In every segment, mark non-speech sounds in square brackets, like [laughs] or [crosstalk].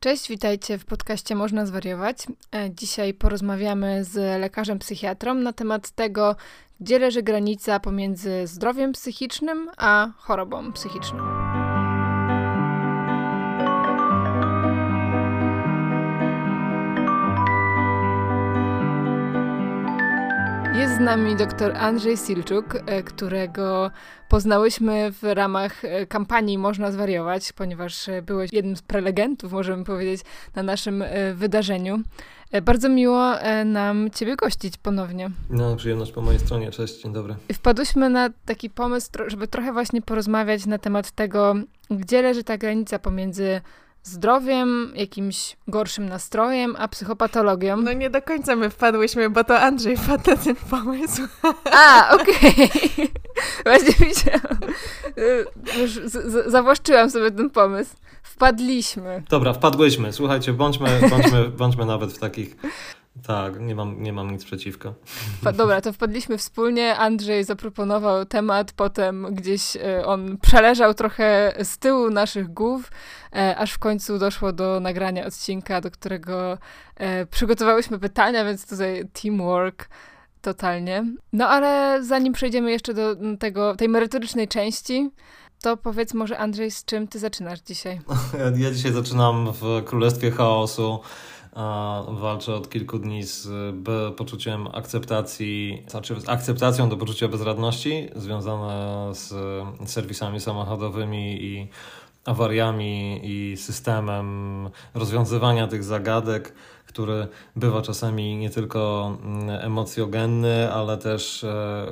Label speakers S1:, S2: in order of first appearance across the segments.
S1: Cześć, witajcie w podcaście Można Zwariować. E, dzisiaj porozmawiamy z lekarzem psychiatrą na temat tego, gdzie leży granica pomiędzy zdrowiem psychicznym a chorobą psychiczną. Jest z nami dr Andrzej Silczuk, e, którego poznałyśmy w ramach e, kampanii Można Zwariować, ponieważ e, byłeś jednym z prelegentów, możemy powiedzieć, na naszym wydarzeniu. Bardzo miło nam Ciebie gościć ponownie.
S2: No, przyjemność po mojej stronie. Cześć, dzień dobry.
S1: Wpadłyśmy na taki pomysł, żeby trochę właśnie porozmawiać na temat tego, gdzie leży ta granica pomiędzy zdrowiem, jakimś gorszym nastrojem, a psychopatologią.
S3: No nie do końca my wpadłyśmy, bo to Andrzej wpadł na ten pomysł.
S1: A, okej. Okay. Właśnie widziałam. Już zawłaszczyłam sobie ten pomysł. Wpadliśmy.
S2: Dobra, wpadłyśmy. Słuchajcie, bądźmy, bądźmy, bądźmy nawet w takich tak, nie mam, nie mam nic przeciwko.
S1: Dobra, to wpadliśmy wspólnie. Andrzej zaproponował temat, potem gdzieś e, on przeleżał trochę z tyłu naszych głów, e, aż w końcu doszło do nagrania odcinka, do którego e, przygotowałyśmy pytania, więc tutaj teamwork totalnie. No ale zanim przejdziemy jeszcze do tego, tej merytorycznej części, to powiedz może Andrzej, z czym ty zaczynasz dzisiaj? [laughs]
S2: Ja dzisiaj zaczynam w Królestwie Chaosu walczę od kilku dni z poczuciem akceptacji, znaczy z akceptacją do poczucia bezradności związane z serwisami samochodowymi i awariami i systemem rozwiązywania tych zagadek który bywa czasami nie tylko mm, emocjogenny, ale też e,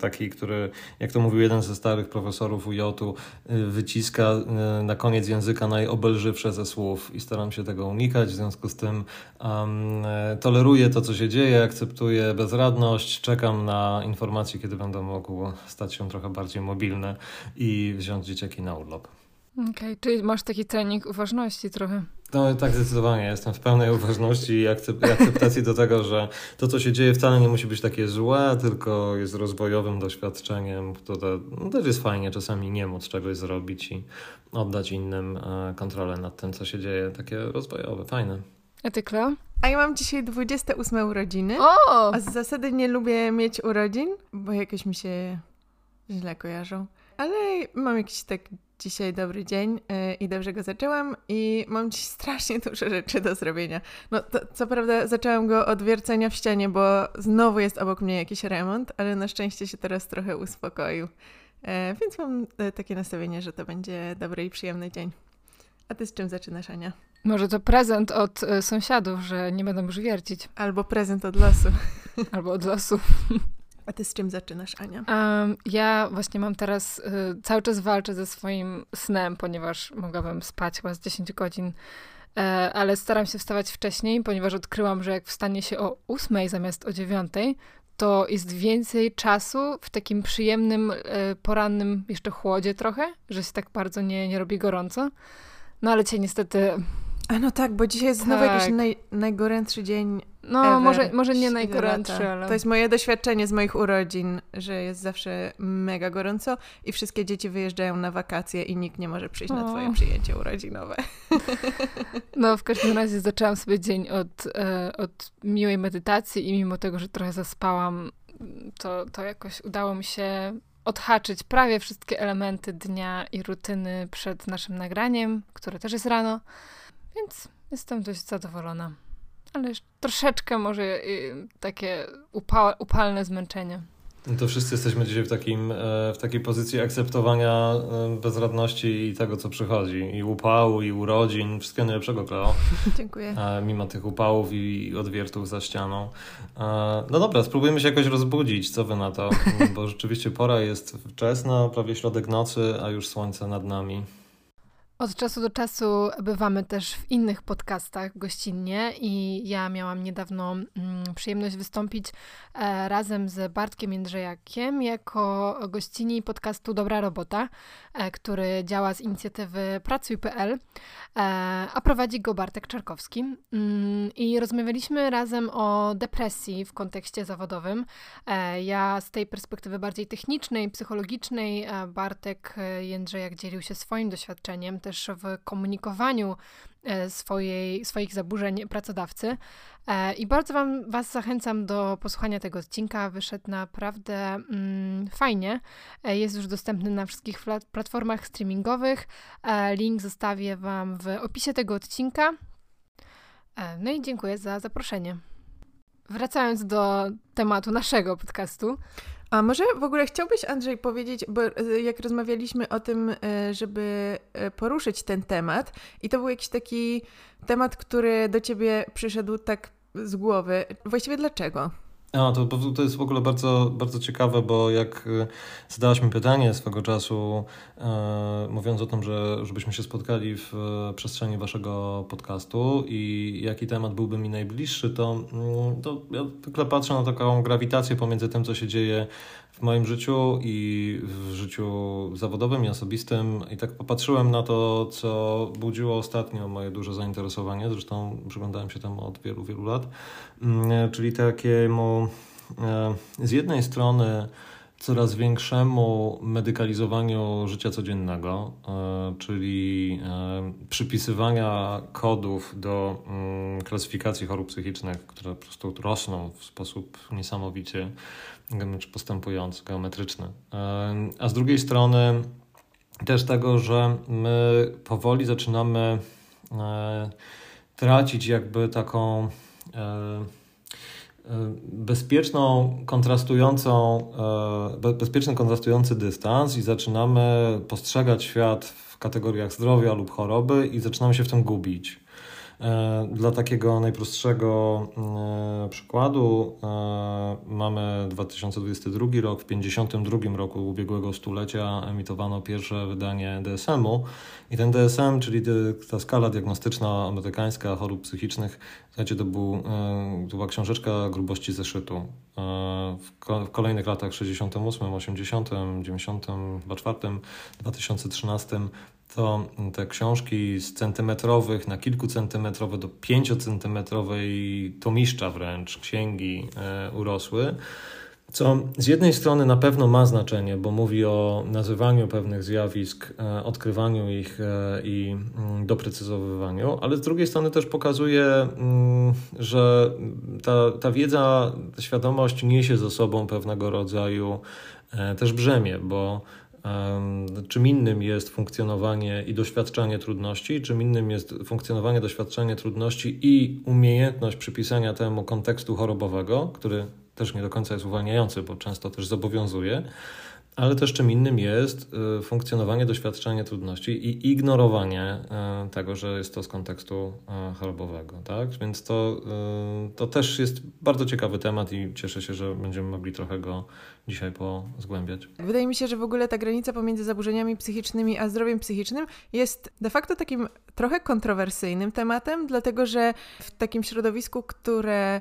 S2: taki, który, jak to mówił jeden ze starych profesorów UJ-u, y, wyciska y, na koniec języka najobelżywsze ze słów i staram się tego unikać. W związku z tym um, toleruję to, co się dzieje, akceptuję bezradność, czekam na informacje, kiedy będę mógł stać się trochę bardziej mobilny i wziąć dzieciaki na urlop.
S1: Okej, okay, czyli masz taki trening uważności trochę.
S2: No tak, zdecydowanie. Jestem w pełnej uważności i akceptacji do tego, że to, co się dzieje, wcale nie musi być takie złe, tylko jest rozwojowym doświadczeniem, które no, też jest fajnie czasami nie móc czegoś zrobić i oddać innym e, kontrolę nad tym, co się dzieje. Takie rozwojowe, fajne.
S1: A ty, Klo?
S3: A ja mam dzisiaj 28 urodziny.
S1: O!
S3: A z zasady nie lubię mieć urodzin, bo jakoś mi się źle kojarzą. Ale mam jakiś tak dzisiaj dobry dzień yy, i dobrze go zaczęłam i mam dziś strasznie dużo rzeczy do zrobienia. No to, co prawda zaczęłam go od wiercenia w ścianie, bo znowu jest obok mnie jakiś remont, ale na szczęście się teraz trochę uspokoił. Yy, więc mam yy, takie nastawienie, że to będzie dobry i przyjemny dzień. A ty z czym zaczynasz, Ania?
S1: Może to prezent od sąsiadów, że nie będą już wiercić.
S3: Albo prezent od losu.
S1: Albo od losu. [laughs]
S3: A ty z czym zaczynasz, Ania?
S1: Um, ja właśnie mam teraz, y, cały czas walczę ze swoim snem, ponieważ mogłabym spać chyba z 10 godzin, y, ale staram się wstawać wcześniej, ponieważ odkryłam, że jak wstanie się o 8 zamiast o 9, to jest więcej czasu w takim przyjemnym, y, porannym jeszcze chłodzie trochę, że się tak bardzo nie, nie robi gorąco. No ale cię niestety
S3: a no tak, bo dzisiaj jest tak. znowu jakiś naj, najgorętszy dzień.
S1: No, ever. może, może nie najgorętszy, ale.
S3: To jest moje doświadczenie z moich urodzin, że jest zawsze mega gorąco i wszystkie dzieci wyjeżdżają na wakacje i nikt nie może przyjść o. na Twoje przyjęcie urodzinowe. [laughs]
S1: No, w każdym razie zaczęłam sobie dzień od, e, od miłej medytacji i mimo tego, że trochę zaspałam, to, to jakoś udało mi się odhaczyć prawie wszystkie elementy dnia i rutyny przed naszym nagraniem, które też jest rano. Więc jestem dość zadowolona. Ale troszeczkę może y, takie upa upalne zmęczenie.
S2: No to wszyscy jesteśmy dzisiaj w, takim, e, w takiej pozycji akceptowania e, bezradności i tego, co przychodzi. I upału, i urodzin. Wszystkiego najlepszego, Kleo. [laughs]
S3: Dziękuję.
S2: E, mimo tych upałów i odwiertów za ścianą. No dobra, spróbujmy się jakoś rozbudzić. Co wy na to? [laughs] Bo rzeczywiście pora jest wczesna, prawie środek nocy, a już słońce nad nami.
S1: Od czasu do czasu bywamy też w innych podcastach gościnnie i ja miałam niedawno mm, przyjemność wystąpić e, razem z Bartkiem Jędrzejakiem jako gościni podcastu Dobra Robota, e, który działa z inicjatywy Pracuj.pl, e, a prowadzi go Bartek Czarkowski. Mm, I rozmawialiśmy razem o depresji w kontekście zawodowym. Ja z tej perspektywy bardziej technicznej, psychologicznej, Bartek Jędrzejak dzielił się swoim doświadczeniem też w komunikowaniu swojej, swoich zaburzeń pracodawcy. I bardzo wam, Was zachęcam do posłuchania tego odcinka. Wyszedł naprawdę mm, fajnie. Jest już dostępny na wszystkich platformach streamingowych. Link zostawię Wam w opisie tego odcinka. No i dziękuję za zaproszenie. Wracając do tematu naszego podcastu.
S3: A może w ogóle chciałbyś, Andrzej, powiedzieć, bo e, jak rozmawialiśmy o tym, e, żeby e, poruszyć ten temat, i to był jakiś taki temat, który do ciebie przyszedł tak z głowy. Właściwie dlaczego?
S2: A, to, to jest w ogóle bardzo, bardzo ciekawe, bo jak y, zadałaś mi pytanie swego czasu, e, mówiąc o tym, że żebyśmy się spotkali w e, przestrzeni waszego podcastu i jaki temat byłby mi najbliższy, to, mm, to ja zwykle patrzę na taką grawitację pomiędzy tym, co się dzieje w moim życiu i w życiu zawodowym i osobistym. I tak popatrzyłem na to, co budziło ostatnio moje duże zainteresowanie. Zresztą przyglądałem się temu od wielu, wielu lat. Mm, czyli takiemu e, z jednej strony coraz większemu medykalizowaniu życia codziennego, e, czyli e, przypisywania kodów do mm, klasyfikacji chorób psychicznych, które po prostu rosną w sposób niesamowicie postępujący, geometryczny. A z drugiej strony też tego, że my powoli zaczynamy e, tracić jakby taką e, e, bezpieczną, kontrastującą, bezpieczny, kontrastujący dystans i zaczynamy postrzegać świat w kategoriach zdrowia lub choroby i zaczynamy się w tym gubić. E, dla takiego najprostszego e, przykładu e, mamy 2022 rok. W 52 roku ubiegłego stulecia emitowano pierwsze wydanie DSM-u i ten DSM, czyli ta skala diagnostyczna amerykańska chorób psychicznych, słuchajcie, to, był, to była książeczka grubości zeszytu. W kolejnych latach 68, 80, 94, 2013 to te książki z centymetrowych na kilkucentymetrowe do pięciocentymetrowej tomiszcza wręcz księgi e, urosły. Co z jednej strony na pewno ma znaczenie, bo mówi o nazywaniu pewnych zjawisk, e, odkrywaniu ich e, i mm, doprecyzowywaniu, ale z drugiej strony też pokazuje, mm, że ta, ta wiedza, ta świadomość niesie ze sobą pewnego rodzaju też brzemię, bo Czym innym jest funkcjonowanie i doświadczanie trudności, czym innym jest funkcjonowanie, doświadczanie trudności i umiejętność przypisania temu kontekstu chorobowego, który też nie do końca jest uwalniający, bo często też zobowiązuje, ale też czym innym jest y, funkcjonowanie, doświadczenie trudności i ignorowanie y, tego, że jest to z kontekstu y, chorobowego. Tak? Więc to, to też jest bardzo ciekawy temat i cieszę się, że będziemy mogli trochę go dzisiaj pozgłębiać.
S3: Wydaje mi się, że w ogóle ta granica pomiędzy zaburzeniami psychicznymi a zdrowiem psychicznym jest de facto takim trochę kontrowersyjnym tematem, dlatego że w takim środowisku, które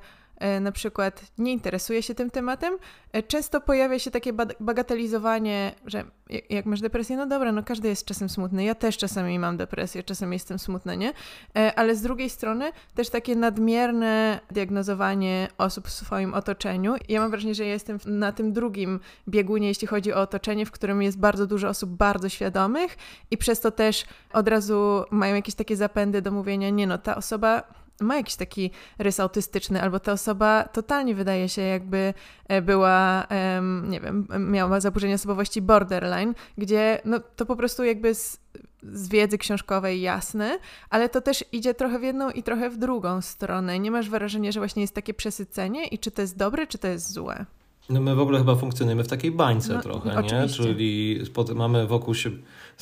S3: na przykład nie interesuje się tym tematem, e, często pojawia się takie bagatelizowanie, że jak masz depresję, no dobra, no każdy jest czasem smutny, ja też czasami mam depresję, czasem jestem smutna, nie? E, ale z drugiej strony też takie nadmierne diagnozowanie osób w swoim otoczeniu. Ja mam wrażenie, że ja jestem na tym drugim biegunie, jeśli chodzi o otoczenie, w którym jest bardzo dużo osób bardzo świadomych i przez to też od razu mają jakieś takie zapędy do mówienia, nie no, ta osoba ma jakiś taki rys autystyczny, albo ta osoba totalnie wydaje się, jakby e, była, nie wiem, miała zaburzenie osobowości borderline, gdzie no, to po prostu jakby z, z wiedzy książkowej jasne, ale to też idzie trochę w jedną i trochę w drugą stronę. Nie masz wrażenia, że właśnie jest takie przesycenie i czy to jest dobre, czy to jest złe?
S2: No my w ogóle chyba funkcjonujemy w takiej bańce no, trochę, oczywiście. nie? Czyli mamy wokół siebie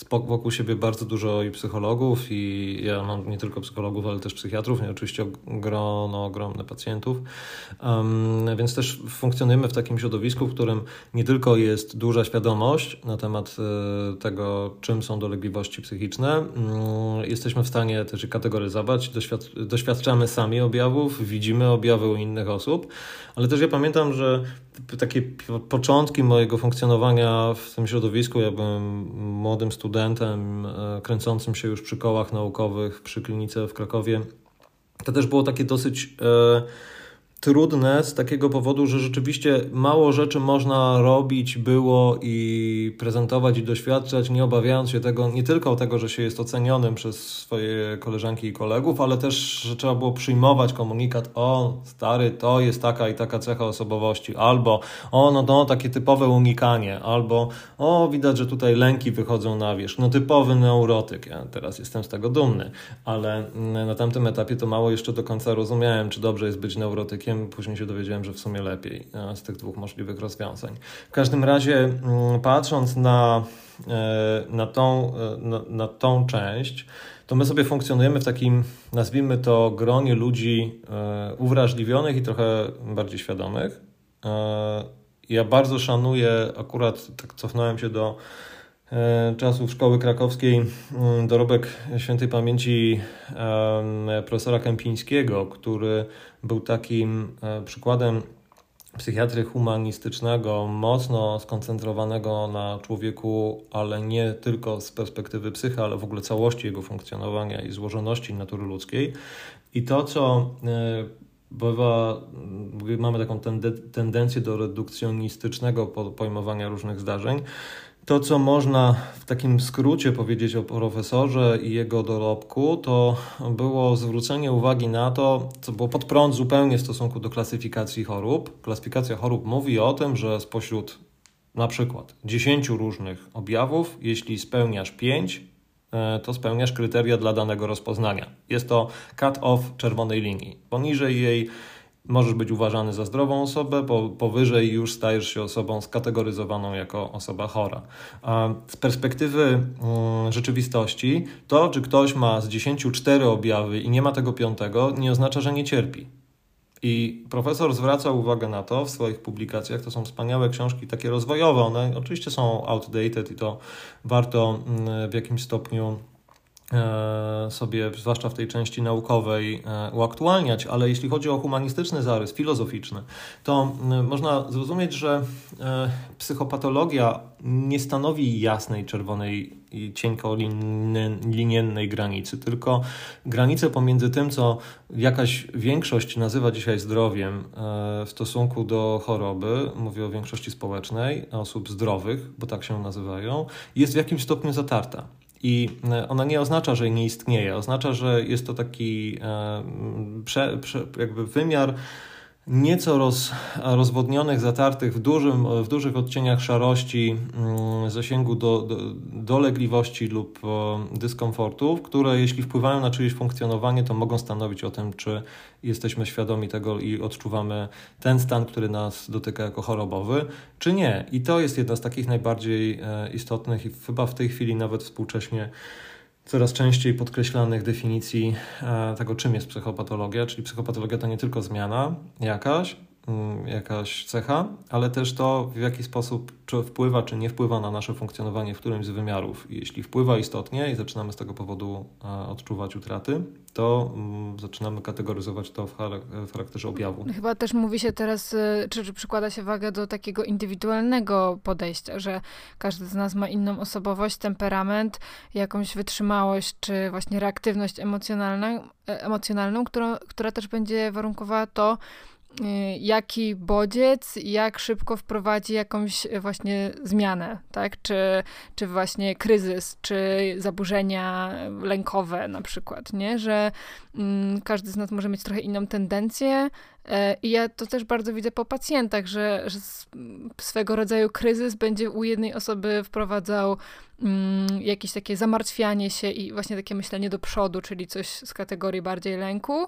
S2: wokół siebie bardzo dużo i psychologów, i ja mam nie tylko psychologów, ale też psychiatrów, i oczywiście grono ogromne pacjentów. Um, więc też funkcjonujemy w takim środowisku, w którym nie tylko jest duża świadomość na temat y, tego, czym są dolegliwości psychiczne, y, jesteśmy w stanie też je kategoryzować, doświad doświadczamy sami objawów, widzimy objawy u innych osób, ale też ja pamiętam, że takie początki mojego funkcjonowania w tym środowisku, ja byłem młodym studentem e, kręcącym się już przy kołach naukowych przy klinice w Krakowie. To też było takie dosyć, e, trudne z takiego powodu, że rzeczywiście mało rzeczy można robić było i prezentować i doświadczać, nie obawiając się tego, nie tylko tego, że się jest ocenionym przez swoje koleżanki i kolegów, ale też, że trzeba było przyjmować komunikat, o stary, to jest taka i taka cecha osobowości, albo o no, no takie typowe unikanie, albo o widać, że tutaj lęki wychodzą na wierzch, no typowy neurotyk, ja teraz jestem z tego dumny, ale na tamtym etapie to mało jeszcze do końca rozumiałem, czy dobrze jest być neurotykiem, później się dowiedziałem, że w sumie lepiej e, z tych dwóch możliwych rozwiązań. W każdym razie, mm, patrząc na, e, na, tą, e, na, na tą część, to my sobie funkcjonujemy w takim, nazwijmy to, gronie ludzi uwrażliwionych i trochę bardziej świadomych. Ja bardzo szanuję, akurat tak cofnąłem się do czasów szkoły krakowskiej, mm, dorobek świętej pamięci profesora Kępińskiego, który był takim e, przykładem psychiatry humanistycznego, mocno skoncentrowanego na człowieku, ale nie tylko z perspektywy psychy, ale w ogóle całości jego funkcjonowania i złożoności natury ludzkiej. I to, co e, bywa, mamy taką tendencję do redukcjonistycznego pojmowania różnych zdarzeń, to, co można w takim skrócie powiedzieć o profesorze i jego dorobku, to było zwrócenie uwagi na to, co było pod prąd zupełnie w stosunku do klasyfikacji chorób. Klasyfikacja chorób mówi o tym, że spośród na przykład 10 różnych objawów, jeśli spełniasz 5, e, to spełniasz kryteria dla danego rozpoznania. Jest to cut-off czerwonej linii. Poniżej jej możesz być uważany za zdrową osobę, bo powyżej już stajesz się osobą skategoryzowaną jako osoba chora. A z perspektywy mm, rzeczywistości, to czy ktoś ma z 10 cztery objawy i nie ma tego piątego, nie oznacza, że nie cierpi. I profesor zwraca uwagę na to w swoich publikacjach. To są wspaniałe książki, takie rozwojowe. One oczywiście są outdated i to warto mm, w jakimś stopniu sobie, zwłaszcza w tej części naukowej, e, uaktualniać, ale jeśli chodzi o humanistyczny zarys, filozoficzny, to można zrozumieć, że e, psychopatologia nie stanowi jasnej, czerwonej i cienko liniennej granicy, tylko granicę pomiędzy tym, co jakaś większość nazywa dzisiaj zdrowiem w stosunku do choroby, mówię o większości społecznej, osób zdrowych, bo tak się nazywają, jest w jakimś stopniu zatarta. I e, ona nie oznacza, że nie istnieje, oznacza, że jest to taki e, prze, prze, jakby wymiar nieco roz, rozwodnionych, zatartych w, dużym, w dużych odcieniach szarości, mm, zasięgu do, do, dolegliwości lub dyskomfortów, które jeśli wpływają na czyjeś funkcjonowanie, to mogą stanowić o tym, czy jesteśmy świadomi tego i odczuwamy ten stan, który nas dotyka jako chorobowy, czy nie. I to jest jedna z takich najbardziej e, istotnych i chyba w tej chwili nawet współcześnie coraz częściej podkreślanych definicji e, tego, czym jest psychopatologia, czyli psychopatologia to nie tylko zmiana jakaś, jakaś cecha, ale też to, w jaki sposób czy wpływa, czy nie wpływa na nasze funkcjonowanie w którymś z wymiarów. Jeśli wpływa istotnie i zaczynamy z tego powodu e, odczuwać utraty, to mm, zaczynamy kategoryzować to w charakterze objawu.
S1: Chyba też mówi się teraz, e, czy, czy przykłada się wagę do takiego indywidualnego podejścia, że każdy z nas ma inną osobowość, temperament, jakąś wytrzymałość, czy właśnie reaktywność emocjonalną, e, emocjonalną która, która też będzie warunkowała to, jaki bodziec, jak szybko wprowadzi jakąś właśnie zmianę, tak? Czy, czy właśnie kryzys, czy zaburzenia lękowe na przykład, nie? Że mm, każdy z nas może mieć trochę inną tendencję e, i ja to też bardzo widzę po pacjentach, że, że swego rodzaju kryzys będzie u jednej osoby wprowadzał mm, jakieś takie zamartwianie się i właśnie takie myślenie do przodu, czyli coś z kategorii bardziej lęku,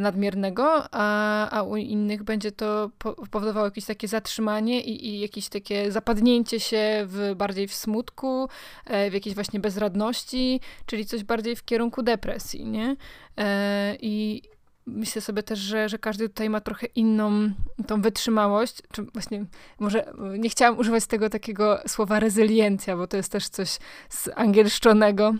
S1: nadmiernego, a, a u innych będzie to powodowało jakieś takie zatrzymanie i, i jakieś takie zapadnięcie się w, bardziej w smutku, e, w jakiejś właśnie bezradności, czyli coś bardziej w kierunku depresji, nie? E, I myślę sobie też, że, że każdy tutaj ma trochę inną tą wytrzymałość, czy właśnie może nie chciałam używać tego takiego słowa rezyliencja, bo to jest też coś z angielszczonego,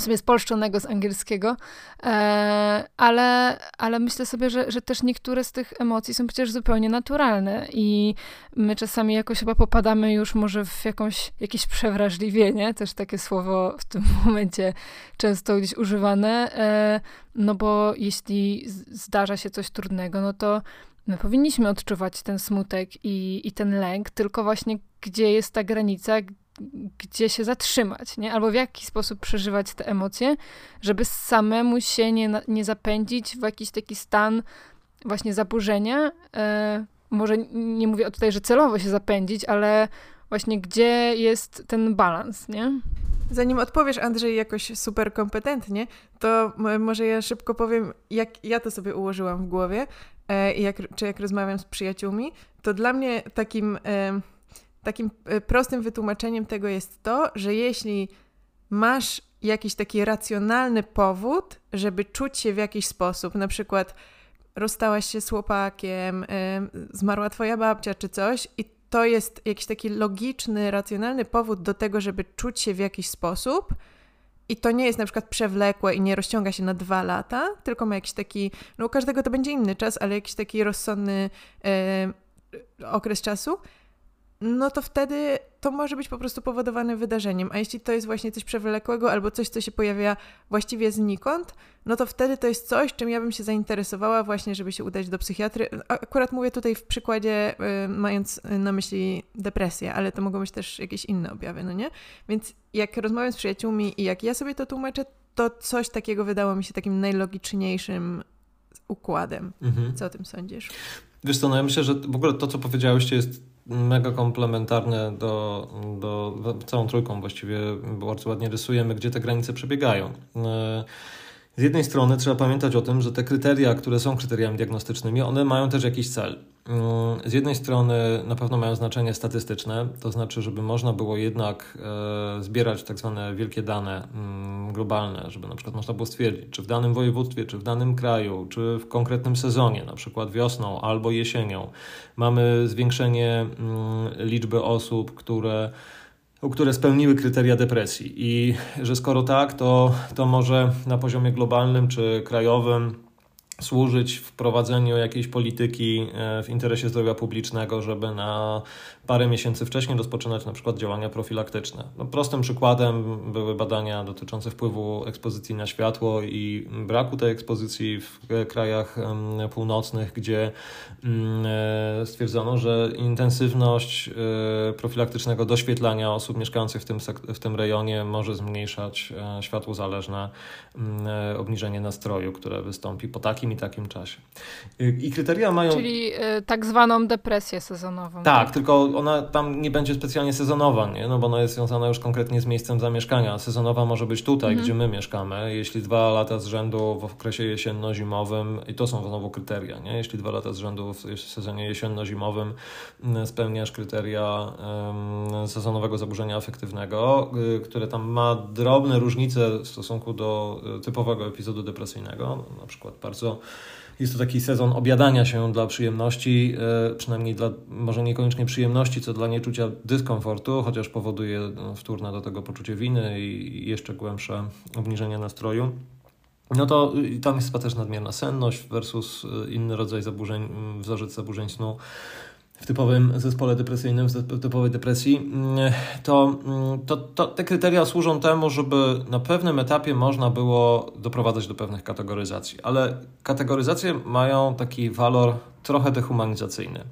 S1: sobie spolszczonego z angielskiego, e, ale, ale myślę sobie, że, że też niektóre z tych emocji są przecież zupełnie naturalne i my czasami jakoś chyba popadamy już może w jakąś, jakieś przewrażliwienie, też takie słowo w tym [laughs] momencie często gdzieś używane, e, no bo jeśli zdarza się coś trudnego, no to my powinniśmy odczuwać ten smutek i, i ten lęk, tylko właśnie gdzie jest ta granica, gdzie się zatrzymać, nie? Albo w jaki sposób przeżywać te emocje, żeby samemu się nie, nie zapędzić w jakiś taki stan właśnie zaburzenia. E, może nie mówię tutaj, że celowo się zapędzić, ale właśnie gdzie jest ten balans, nie?
S3: Zanim odpowiesz, Andrzej, jakoś super kompetentnie, to może ja szybko powiem, jak ja to sobie ułożyłam w głowie, e, jak, czy jak rozmawiam z przyjaciółmi, to dla mnie takim... E, takim e, prostym wytłumaczeniem tego jest to, że jeśli masz jakiś taki racjonalny powód, żeby czuć się w jakiś sposób, na przykład rozstałaś się z chłopakiem, zmarła twoja babcia czy coś i to jest jakiś taki logiczny, racjonalny powód do tego, żeby czuć się w jakiś sposób, i to nie jest na przykład przewlekłe i nie rozciąga się na dwa lata, tylko ma jakiś taki, no u każdego to będzie inny czas, ale jakiś taki rozsądny okres czasu, no to wtedy to może być po prostu powodowane wydarzeniem. A jeśli to jest właśnie coś przewlekłego albo coś, co się pojawia właściwie znikąd, no to wtedy to jest coś, czym ja bym się zainteresowała właśnie, żeby się udać do psychiatry. Akurat mówię tutaj w przykładzie, y, mając na myśli depresję, ale to mogą być też jakieś inne objawy, no nie? Więc jak rozmawiam z przyjaciółmi i jak ja sobie to tłumaczę, to coś takiego wydało mi się takim najlogiczniejszym układem. Mhm. Co o tym sądzisz?
S2: Wiesz co, no ja myślę, że w ogóle to, co powiedziałeś, jest mega komplementarne do, do całą trójką właściwie bardzo ładnie rysujemy, gdzie te granice przebiegają. E, z jednej strony trzeba pamiętać o tym, że te kryteria, które są kryteriami diagnostycznymi, one mają też jakiś cel. Mm, z jednej strony na pewno mają znaczenie statystyczne, to znaczy, żeby można było jednak e, zbierać tak zwane wielkie dane mm, globalne, żeby na przykład można było stwierdzić, czy w danym województwie, czy w danym kraju, czy w konkretnym sezonie, na przykład wiosną albo jesienią, mamy zwiększenie mm, liczby osób, które które spełniły kryteria depresji. I że skoro tak, to, to może na poziomie globalnym czy krajowym służyć w prowadzeniu jakiejś polityki e, w interesie zdrowia publicznego, żeby na parę miesięcy wcześniej rozpoczynać na przykład działania profilaktyczne. No, prostym przykładem były badania dotyczące wpływu ekspozycji na światło i braku tej ekspozycji w krajach północnych, gdzie mm, e, stwierdzono, że intensywność e, profilaktycznego doświetlania osób mieszkających w tym, w tym rejonie może zmniejszać światło zależne mm, obniżenie nastroju, które wystąpi po takim takim i takim czasie. I kryteria mają.
S1: Czyli y, tak zwaną depresję sezonową.
S2: Tak, tak, tylko ona tam nie będzie specjalnie sezonowa, nie? No bo ona jest związana już konkretnie z miejscem zamieszkania. Sezonowa może być tutaj, mhm. gdzie my mieszkamy. Jeśli dwa lata z rzędu w okresie jesienno-zimowym, i to są znowu kryteria, nie? Jeśli dwa lata z rzędu w sezonie jesienno-zimowym mm, spełniasz kryteria sezonowego zaburzenia afektywnego, y, które tam ma drobne różnice w stosunku do y, typowego epizodu depresyjnego, na przykład bardzo jest to taki sezon obiadania się dla przyjemności, e, przynajmniej dla może niekoniecznie przyjemności, co dla nieczucia dyskomfortu, chociaż powoduje no, wtórne do tego poczucie winy i jeszcze głębsze obniżenie nastroju. No to tam jest też nadmierna senność versus e, inny rodzaj zaburzeń, wzorzec zaburzeń snu w typowym zespole depresyjnym, w typowej depresji, mm, to, mm, to, to, te kryteria służą temu, żeby na pewnym etapie można było doprowadzać do pewnych kategoryzacji, ale kategoryzacje mają taki walor trochę dehumanizacyjny.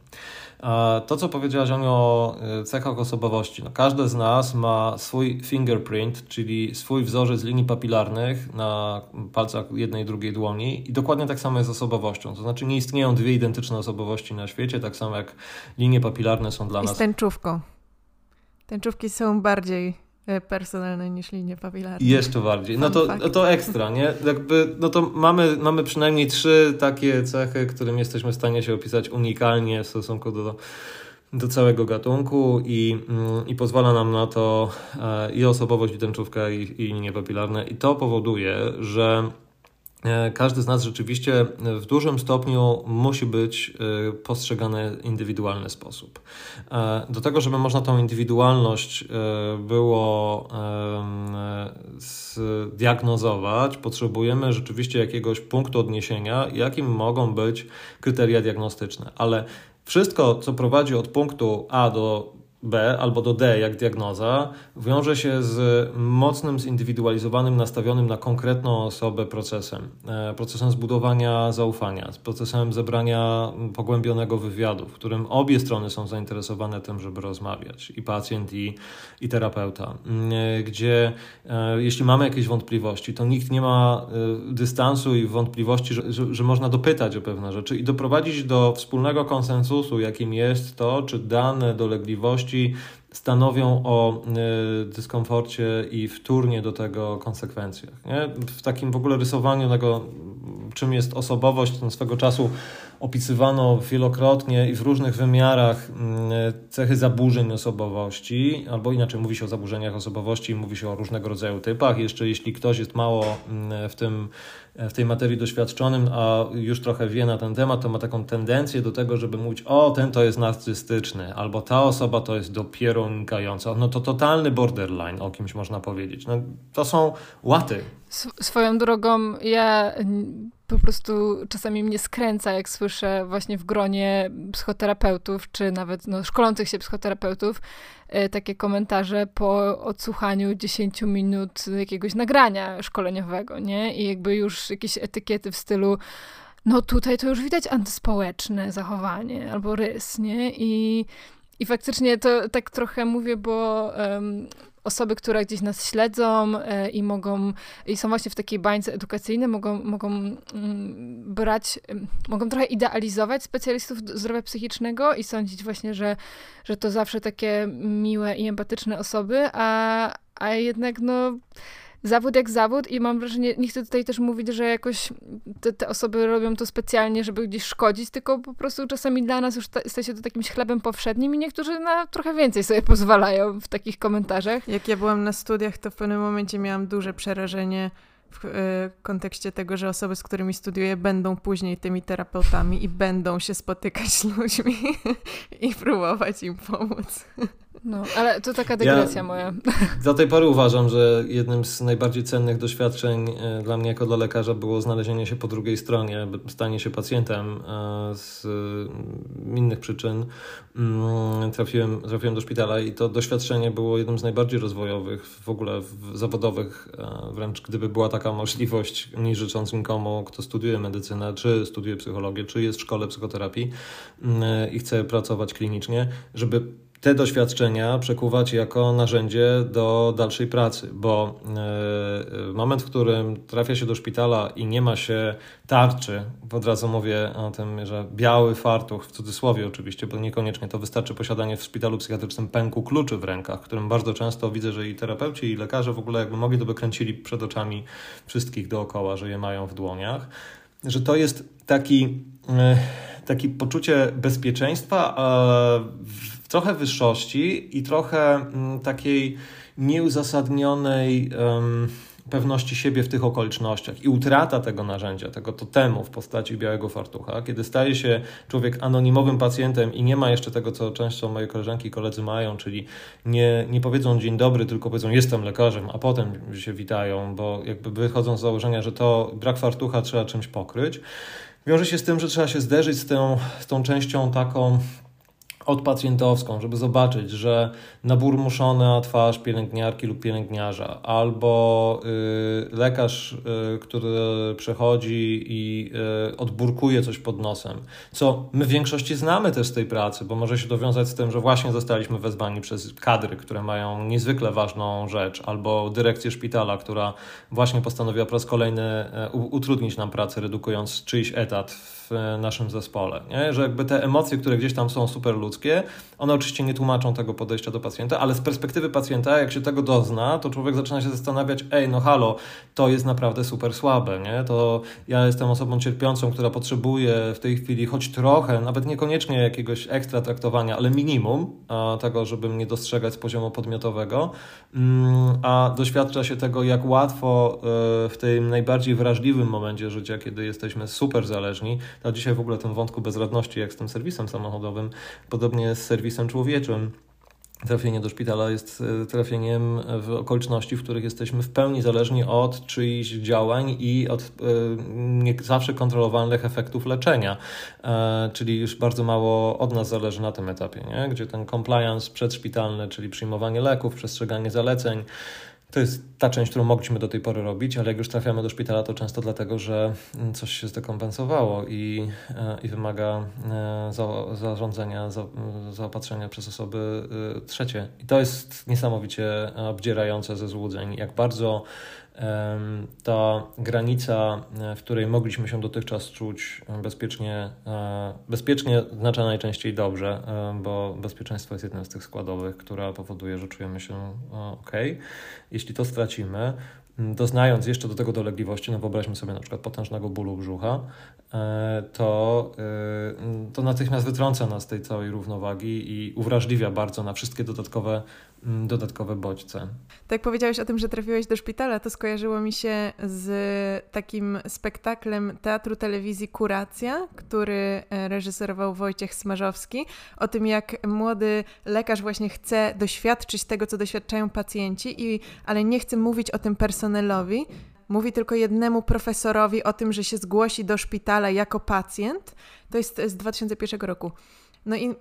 S2: To, co powiedziałaś o e, cechach osobowości. No, każdy z nas ma swój fingerprint, czyli swój wzorzec linii papilarnych na palcach jednej i drugiej dłoni i dokładnie tak samo jest z osobowością. To znaczy nie istnieją dwie identyczne osobowości na świecie, tak samo jak linie papilarne są dla
S3: I
S2: nas...
S3: I z tęczówką. Tęczówki są bardziej personalne niż linie papilarne.
S2: Jeszcze bardziej. No to, no to ekstra, nie? Jakby, no to mamy, mamy przynajmniej trzy takie cechy, którym jesteśmy w stanie się opisać unikalnie w stosunku do, do całego gatunku i, mm, i pozwala nam na to e, i osobowość, i tęczówka, i, i linie papilarne. I to powoduje, że E, każdy z nas rzeczywiście w dużym stopniu musi być e, postrzegany w indywidualny sposób. E, do tego, żeby można tą indywidualność było zdiagnozować, potrzebujemy rzeczywiście jakiegoś punktu odniesienia, jakim mogą być kryteria diagnostyczne. Ale wszystko, co prowadzi od punktu A do B albo do D, jak diagnoza, wiąże się z mocnym, zindywidualizowanym, nastawionym na konkretną osobę procesem. E, procesem zbudowania zaufania, z procesem zebrania pogłębionego wywiadu, w którym obie strony są zainteresowane tym, żeby rozmawiać i pacjent, i, i terapeuta. E, gdzie e, jeśli mamy jakieś wątpliwości, to nikt nie ma dystansu i wątpliwości, że, że, że można dopytać o pewne rzeczy i doprowadzić do wspólnego konsensusu, jakim jest to, czy dane dolegliwości, stanowią o y, dyskomforcie i wtórnie do tego konsekwencjach. Nie? W takim w ogóle rysowaniu tego, czym jest osobowość, ten swego czasu opisywano wielokrotnie i w różnych wymiarach y, cechy zaburzeń osobowości, albo inaczej mówi się o zaburzeniach osobowości, mówi się o różnego rodzaju typach. Jeszcze jeśli ktoś jest mało y, w tym w tej materii doświadczonym, a już trochę wie na ten temat, to ma taką tendencję do tego, żeby mówić, o, ten to jest narcystyczny, albo ta osoba to jest dopiero unikająca. No to totalny borderline, o kimś można powiedzieć. No, to są łaty.
S1: Swoją drogą, ja po prostu czasami mnie skręca, jak słyszę właśnie w gronie psychoterapeutów, czy nawet no, szkolących się psychoterapeutów, e, takie komentarze po odsłuchaniu 10 minut jakiegoś nagrania szkoleniowego, nie? I jakby już jakieś etykiety w stylu no tutaj to już widać antyspołeczne zachowanie albo rys, nie? I, i faktycznie to tak trochę mówię, bo um, osoby, które gdzieś nas śledzą e, i mogą, i są właśnie w takiej bańce edukacyjnej, mogą, mogą mm, brać, mogą trochę idealizować specjalistów zdrowia psychicznego i sądzić właśnie, że, że to zawsze takie miłe i empatyczne osoby, a, a jednak no zawód jak zawód i mam wrażenie, nie chcę tutaj też mówić, że jakoś te, te osoby robią to specjalnie, żeby gdzieś szkodzić, tylko po prostu czasami dla nas już staje się to takimś chlebem powszednim i niektórzy na trochę więcej sobie pozwalają w takich komentarzach.
S3: Jak ja byłam na studiach, to w pewnym momencie miałam duże przerażenie w y, kontekście tego, że osoby, z którymi studiuję, będą później tymi terapeutami i będą się spotykać z ludźmi [laughs] i próbować im pomóc.
S1: No, ale to taka dygresja ja moja.
S2: Do tej pory uważam, że jednym z najbardziej cennych doświadczeń e, dla mnie jako dla lekarza było znalezienie się po drugiej stronie, stanie się pacjentem e, z innych przyczyn. Mm, trafiłem, trafiłem do szpitala i to doświadczenie było jednym z najbardziej rozwojowych w ogóle w zawodowych, e, wręcz gdyby była taka możliwość, nie życząc nikomu, kto studiuje medycynę, czy studiuje psychologię, czy jest w szkole psychoterapii mm, i chce pracować klinicznie, żeby te doświadczenia przekuwać jako narzędzie do dalszej pracy, bo e, moment, w którym trafia się do szpitala i nie ma się tarczy, od razu mówię o tym, że biały fartuch, w cudzysłowie oczywiście, bo niekoniecznie to wystarczy posiadanie w szpitalu psychiatrycznym pęku kluczy w rękach, którym bardzo często widzę, że i terapeuci, i lekarze w ogóle jakby mogli, to by kręcili przed oczami wszystkich dookoła, że je mają w dłoniach, że to jest taki, e, taki poczucie bezpieczeństwa, trochę wyższości i trochę mm, takiej nieuzasadnionej um, pewności siebie w tych okolicznościach i utrata tego narzędzia, tego totemu w postaci białego fartucha, kiedy staje się człowiek anonimowym pacjentem i nie ma jeszcze tego, co często moje koleżanki i koledzy mają, czyli nie, nie powiedzą dzień dobry, tylko powiedzą jestem lekarzem, a potem się witają, bo jakby wychodzą z założenia, że to brak fartucha trzeba czymś pokryć. Wiąże się z tym, że trzeba się zderzyć z tą, z tą częścią taką odpacjentowską, żeby zobaczyć, że naburmuszona twarz pielęgniarki lub pielęgniarza, albo y, lekarz, y, który przechodzi i y, odburkuje coś pod nosem, co my w większości znamy też z tej pracy, bo może się dowiązać z tym, że właśnie zostaliśmy wezwani przez kadry, które mają niezwykle ważną rzecz, albo dyrekcję szpitala, która właśnie postanowiła po raz kolejny e, utrudnić nam pracę, redukując czyjś etat w naszym zespole. Nie? Że jakby te emocje, które gdzieś tam są super ludzkie, ludzkie. One oczywiście nie tłumaczą tego podejścia do pacjenta, ale z perspektywy pacjenta, jak się tego dozna, to człowiek zaczyna się zastanawiać, ej, no halo, to jest naprawdę super słabe, nie? To ja jestem osobą cierpiącą, która potrzebuje w tej chwili choć trochę, nawet niekoniecznie jakiegoś ekstra traktowania, ale minimum tego, żeby mnie dostrzegać z poziomu podmiotowego, mm, a doświadcza się tego, jak łatwo e, w tym najbardziej wrażliwym momencie życia, kiedy jesteśmy super zależni, a dzisiaj w ogóle tym wątku bezradności, jak z tym serwisem samochodowym, podobnie z serwisem człowieczym, trafienie do szpitala jest e, trafieniem w okoliczności, w których jesteśmy w pełni zależni od czyichś działań i od e, nie zawsze kontrolowalnych efektów leczenia. E, czyli już bardzo mało od nas zależy na tym etapie, nie? gdzie ten compliance przedszpitalny, czyli przyjmowanie leków, przestrzeganie zaleceń, to jest ta część, którą mogliśmy do tej pory robić, ale jak już trafiamy do szpitala, to często dlatego, że coś się zdekompensowało i, e, i wymaga e, za, zarządzania, za, zaopatrzenia przez osoby e, trzecie. I to jest niesamowicie obdzierające ze złudzeń, jak bardzo ta granica, w której mogliśmy się dotychczas czuć bezpiecznie, bezpiecznie oznacza najczęściej dobrze, bo bezpieczeństwo jest jednym z tych składowych, która powoduje, że czujemy się ok. Jeśli to stracimy, doznając jeszcze do tego dolegliwości, no wyobraźmy sobie na przykład potężnego bólu brzucha, e, to, e, to natychmiast wytrąca nas z tej całej równowagi i uwrażliwia bardzo na wszystkie dodatkowe dodatkowe bodźce.
S3: Tak powiedziałeś o tym, że trafiłeś do szpitala, to skojarzyło mi się z takim spektaklem teatru telewizji Kuracja, który e, reżyserował Wojciech Smarzowski, o tym jak młody lekarz właśnie chce doświadczyć tego, co doświadczają pacjenci, i, ale nie chce mówić o tym personelowi, mówi tylko jednemu profesorowi o tym, że się zgłosi do szpitala jako pacjent. To jest z 2001 roku. No i e,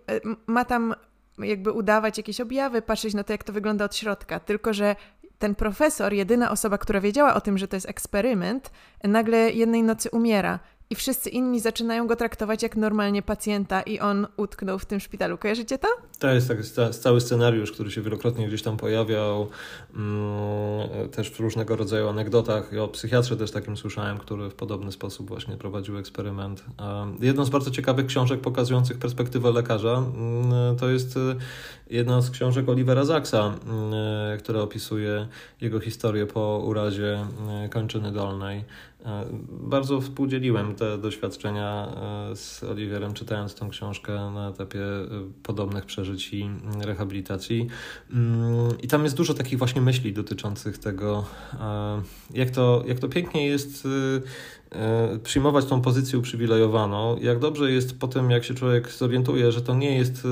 S3: ma tam jakby udawać jakieś objawy, patrzeć na to, jak to wygląda od środka. Tylko, że ten profesor, jedyna osoba, która wiedziała o tym, że to jest eksperyment, nagle jednej nocy umiera i wszyscy inni zaczynają go traktować jak normalnie pacjenta i on utknął w tym szpitalu. Kojarzycie to?
S2: To jest tak, cały scenariusz, który się wielokrotnie gdzieś tam pojawiał, mm, też w różnego rodzaju anegdotach. I o psychiatrze też takim słyszałem, który w podobny sposób właśnie prowadził eksperyment. Jedną z bardzo ciekawych książek pokazujących perspektywę lekarza mm, to jest y, jedna z książek Olivera Zaksa, y, która opisuje jego historię po urazie y, kończyny dolnej. E, bardzo współdzieliłem te doświadczenia e, z Oliwierem, czytając tą książkę na etapie e, podobnych przeżyć i rehabilitacji. Mm, I tam jest dużo takich właśnie myśli dotyczących tego, jak to, jak to pięknie jest przyjmować tą pozycję uprzywilejowaną. Jak dobrze jest po tym, jak się człowiek zorientuje, że to nie jest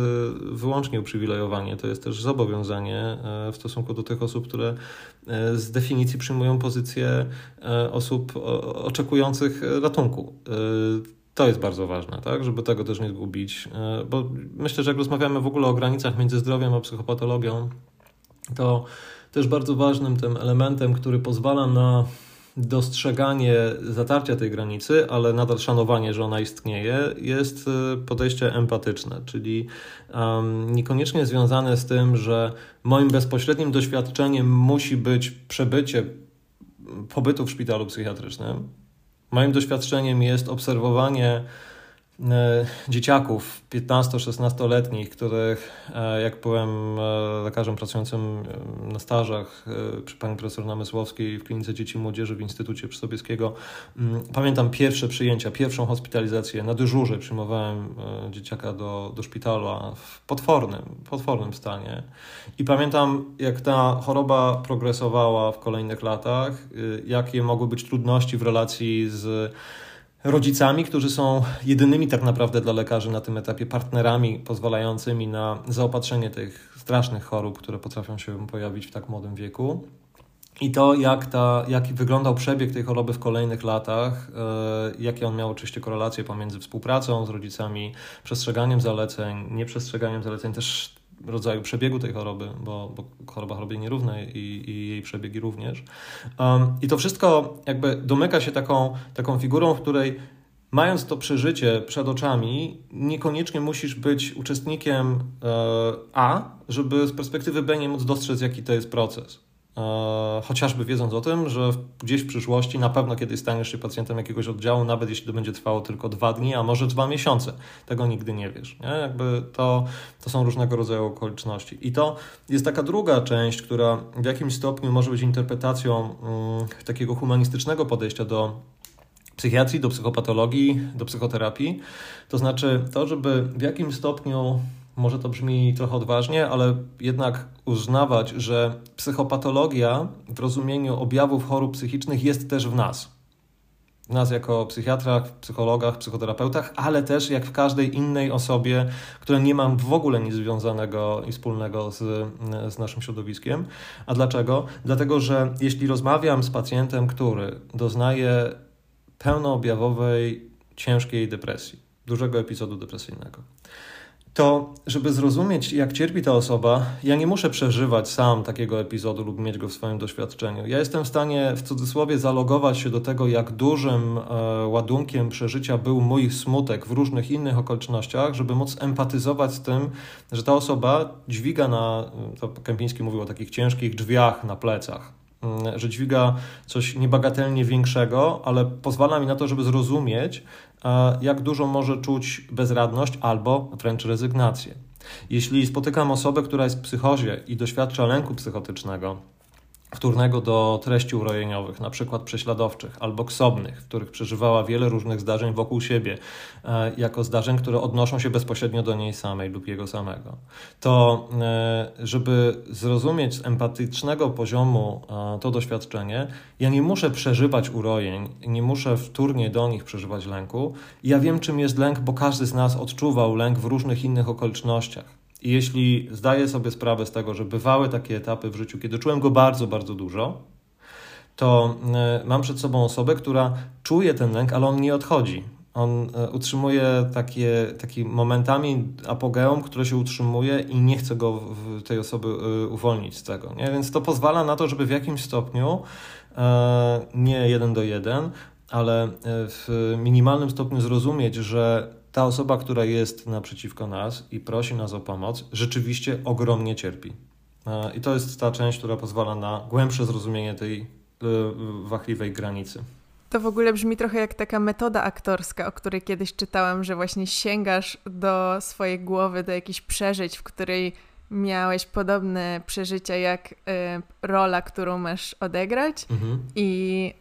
S2: wyłącznie uprzywilejowanie, to jest też zobowiązanie w stosunku do tych osób, które z definicji przyjmują pozycję osób oczekujących ratunku. E, to jest bardzo ważne, tak? żeby tego też nie zgubić, e, bo myślę, że jak rozmawiamy w ogóle o granicach między zdrowiem a psychopatologią, to też bardzo ważnym tym elementem, który pozwala na dostrzeganie zatarcia tej granicy, ale nadal szanowanie, że ona istnieje, jest e, podejście empatyczne, czyli um, niekoniecznie związane z tym, że moim bezpośrednim doświadczeniem musi być przebycie pobytu w szpitalu psychiatrycznym. Moim doświadczeniem jest obserwowanie dzieciaków 15-16-letnich, których e, jak byłem e, lekarzem pracującym na stażach przy pani profesor Namysłowskiej w Klinice Dzieci i Młodzieży w Instytucie Przysłowieskiego, mm, pamiętam pierwsze przyjęcia, pierwszą hospitalizację. Na dyżurze przyjmowałem dzieciaka do, do szpitala w potwornym, potwornym stanie. I pamiętam jak ta choroba progresowała w kolejnych latach, jakie mogły być trudności w relacji z rodzicami, którzy są jedynymi tak naprawdę dla lekarzy na tym etapie partnerami pozwalającymi na zaopatrzenie tych strasznych chorób, które potrafią się pojawić w tak młodym wieku. I to, jak, ta, jak wyglądał przebieg tej choroby w kolejnych latach, yy, jakie on miał oczywiście korelacje pomiędzy współpracą z rodzicami, przestrzeganiem zaleceń, nieprzestrzeganiem zaleceń, też rodzaju przebiegu tej choroby, bo, bo choroba chorobie nierównej i, i, jej przebiegi również. Um, I to wszystko jakby domyka się taką, taką figurą, w której mając to przeżycie przed oczami, niekoniecznie musisz być uczestnikiem e, A, żeby z perspektywy B nie móc dostrzec, jaki to jest proces. E, chociażby wiedząc o tym, że gdzieś w przyszłości na pewno kiedyś staniesz się pacjentem jakiegoś oddziału, nawet jeśli to będzie trwało tylko dwa dni, a może dwa miesiące. Tego nigdy nie wiesz. Nie? Jakby to, to są różnego rodzaju okoliczności. I to jest taka druga część, która w jakimś stopniu może być interpretacją mm, takiego humanistycznego podejścia do psychiatrii, do psychopatologii, do psychoterapii. To znaczy to, żeby w jakim stopniu może to brzmi trochę odważnie, ale jednak uznawać, że psychopatologia w rozumieniu objawów chorób psychicznych jest też w nas. W nas jako psychiatrach, psychologach, psychoterapeutach, ale też jak w każdej innej osobie, która nie ma w ogóle nic związanego i wspólnego z, z naszym środowiskiem. A dlaczego? Dlatego, że jeśli rozmawiam z pacjentem, który doznaje pełnoobjawowej, ciężkiej depresji, dużego epizodu depresyjnego, to żeby zrozumieć, jak cierpi ta osoba, ja nie muszę przeżywać sam takiego epizodu lub mieć go w swoim doświadczeniu. Ja jestem w stanie w cudzysłowie zalogować się do tego, jak dużym e, ładunkiem przeżycia był mój smutek w różnych innych okolicznościach, żeby móc empatyzować z tym, że ta osoba dźwiga na, to Kępiński mówił o takich ciężkich drzwiach na plecach mm, że dźwiga coś niebagatelnie większego, ale pozwala mi na to, żeby zrozumieć, jak dużo może czuć bezradność albo wręcz rezygnację. Jeśli spotykam osobę, która jest w psychozie i doświadcza lęku psychotycznego, wtórnego do treści urojeniowych, na przykład prześladowczych albo ksobnych, w których przeżywała wiele różnych zdarzeń wokół siebie, e, jako zdarzeń, które odnoszą się bezpośrednio do niej samej lub jego samego. To, e, żeby zrozumieć z empatycznego poziomu e, to doświadczenie, ja nie muszę przeżywać urojeń, nie muszę wtórnie do nich przeżywać lęku. Ja wiem, czym jest lęk, bo każdy z nas odczuwał lęk w różnych innych okolicznościach. I jeśli zdaję sobie sprawę z tego, że bywały takie etapy w życiu, kiedy czułem go bardzo, bardzo dużo, to e, mam przed sobą osobę, która czuje ten lęk, ale on nie odchodzi. On e, utrzymuje takie, taki momentami apogeum, które się utrzymuje i nie chce go w tej osoby e, uwolnić z tego. Nie? Więc to pozwala na to, żeby w jakimś stopniu, nie jeden do jeden, ale w minimalnym stopniu zrozumieć, że ta osoba, która jest naprzeciwko nas i prosi nas o pomoc, rzeczywiście ogromnie cierpi. I to jest ta część, która pozwala na głębsze zrozumienie tej e, wachliwej granicy.
S3: To w ogóle brzmi trochę jak taka metoda aktorska, o której kiedyś czytałam, że właśnie sięgasz do swojej głowy, do jakichś przeżyć, w której miałeś podobne przeżycia jak y, rola, którą masz odegrać mhm. i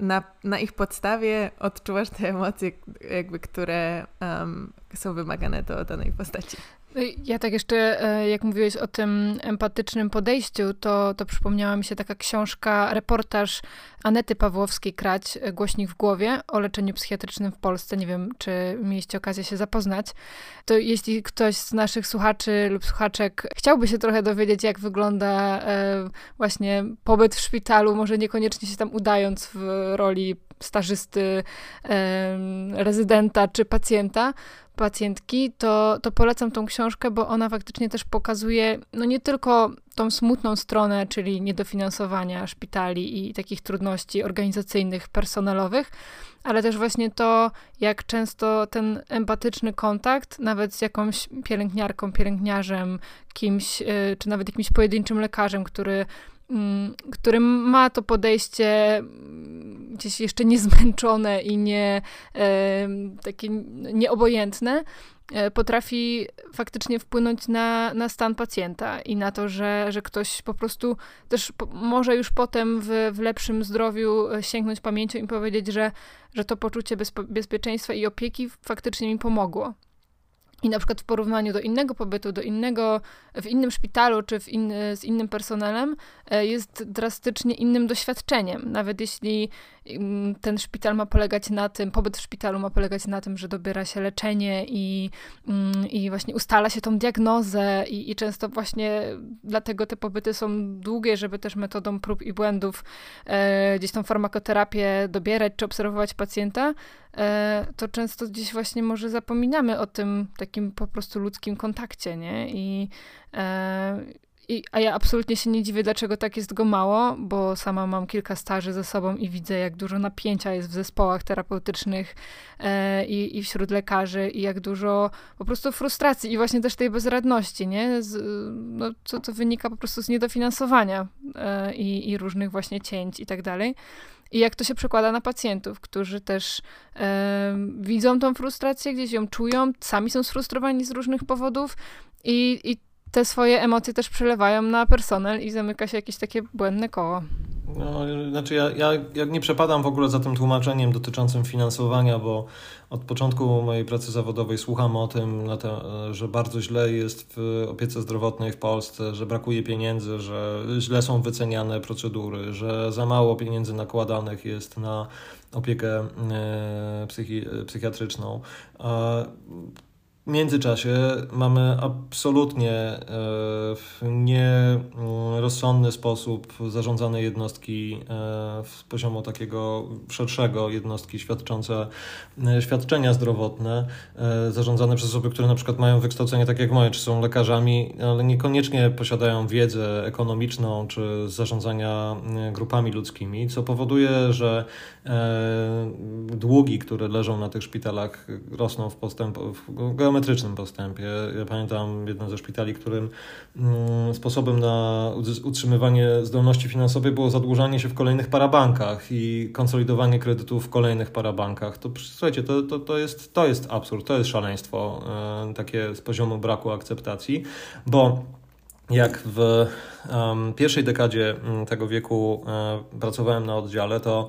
S3: y, na, na ich podstawie odczuwasz te emocje, jakby, które um, są wymagane do danej postaci.
S1: Ja tak jeszcze, e, jak mówiłeś o tym empatycznym podejściu, to, to przypomniała mi się taka książka, reportaż Anety Pawłowskiej-Krać, e, Głośnik w głowie, o leczeniu psychiatrycznym w Polsce. Nie wiem, czy mieliście okazję się zapoznać. To jeśli ktoś z naszych słuchaczy lub słuchaczek chciałby się trochę dowiedzieć, jak wygląda e, właśnie pobyt w szpitalu, może niekoniecznie się tam udając w roli stażysty, rezydenta czy pacjenta, pacjentki, to, to polecam tą książkę, bo ona faktycznie też pokazuje, no nie tylko tą smutną stronę, czyli niedofinansowania szpitali i takich trudności organizacyjnych, personelowych, ale też właśnie to, jak często ten empatyczny kontakt, nawet z jakąś pielęgniarką, pielęgniarzem, kimś, y, czy nawet jakimś pojedynczym lekarzem, który który ma to podejście mm, gdzieś jeszcze niezmęczone i nie takie nieobojętne, e, potrafi faktycznie wpłynąć na, na stan pacjenta i na to, że, że ktoś po prostu też może już potem w, w lepszym zdrowiu e, sięgnąć pamięcią i powiedzieć, że, że to poczucie bezpe bezpieczeństwa i opieki faktycznie mi pomogło. I na przykład w porównaniu do innego pobytu, do innego, w innym szpitalu czy w inny, z innym personelem e, jest drastycznie innym doświadczeniem. Nawet jeśli mm, ten szpital ma polegać na tym, pobyt w szpitalu ma polegać na tym, że dobiera się leczenie i, mm, i właśnie ustala się tą diagnozę i, i często właśnie dlatego te pobyty są długie, żeby też metodą prób i błędów e, gdzieś tą farmakoterapię dobierać czy obserwować pacjenta, to często gdzieś właśnie może zapominamy o tym takim po prostu ludzkim kontakcie, nie? I, e, i, a ja absolutnie się nie dziwię, dlaczego tak jest go mało, bo sama mam kilka staży ze sobą i widzę, jak dużo napięcia jest w zespołach terapeutycznych e, i, i wśród lekarzy i jak dużo po prostu frustracji i właśnie też tej bezradności, nie? Z, no, co, co wynika po prostu z niedofinansowania e, i, i różnych właśnie cięć i tak dalej. I jak to się przekłada na pacjentów, którzy też widzą tą frustrację, gdzieś ją czują, sami są sfrustrowani z różnych powodów i, i te swoje emocje też przelewają na personel i zamyka się jakieś takie błędne koło.
S2: No, znaczy ja, ja, ja nie przepadam w ogóle za tym tłumaczeniem dotyczącym finansowania, bo od początku mojej pracy zawodowej słucham o tym, że bardzo źle jest w opiece zdrowotnej w Polsce, że brakuje pieniędzy, że źle są wyceniane procedury, że za mało pieniędzy nakładanych jest na opiekę e, psychi psychiatryczną. W międzyczasie mamy absolutnie e, nierozsądny sposób zarządzane jednostki e, z poziomu takiego szerszego, jednostki świadczące e, świadczenia zdrowotne, zarządzane przez osoby, które na przykład mają wykształcenie takie jak moje, czy są lekarzami, ale niekoniecznie posiadają wiedzę ekonomiczną czy zarządzania grupami ludzkimi, co powoduje, że długi, które leżą na tych szpitalach, rosną w postępie geometrycznym postępie. Ja pamiętam jeden ze szpitali, którym mm, sposobem na utrzymywanie zdolności finansowej było zadłużanie się w kolejnych parabankach i konsolidowanie kredytów w kolejnych parabankach. To słuchajcie, to, to, to, jest, to jest absurd, to jest szaleństwo, e, takie z poziomu braku akceptacji, bo jak w pierwszej dekadzie mm, tego wieku um, pracowałem na oddziale, to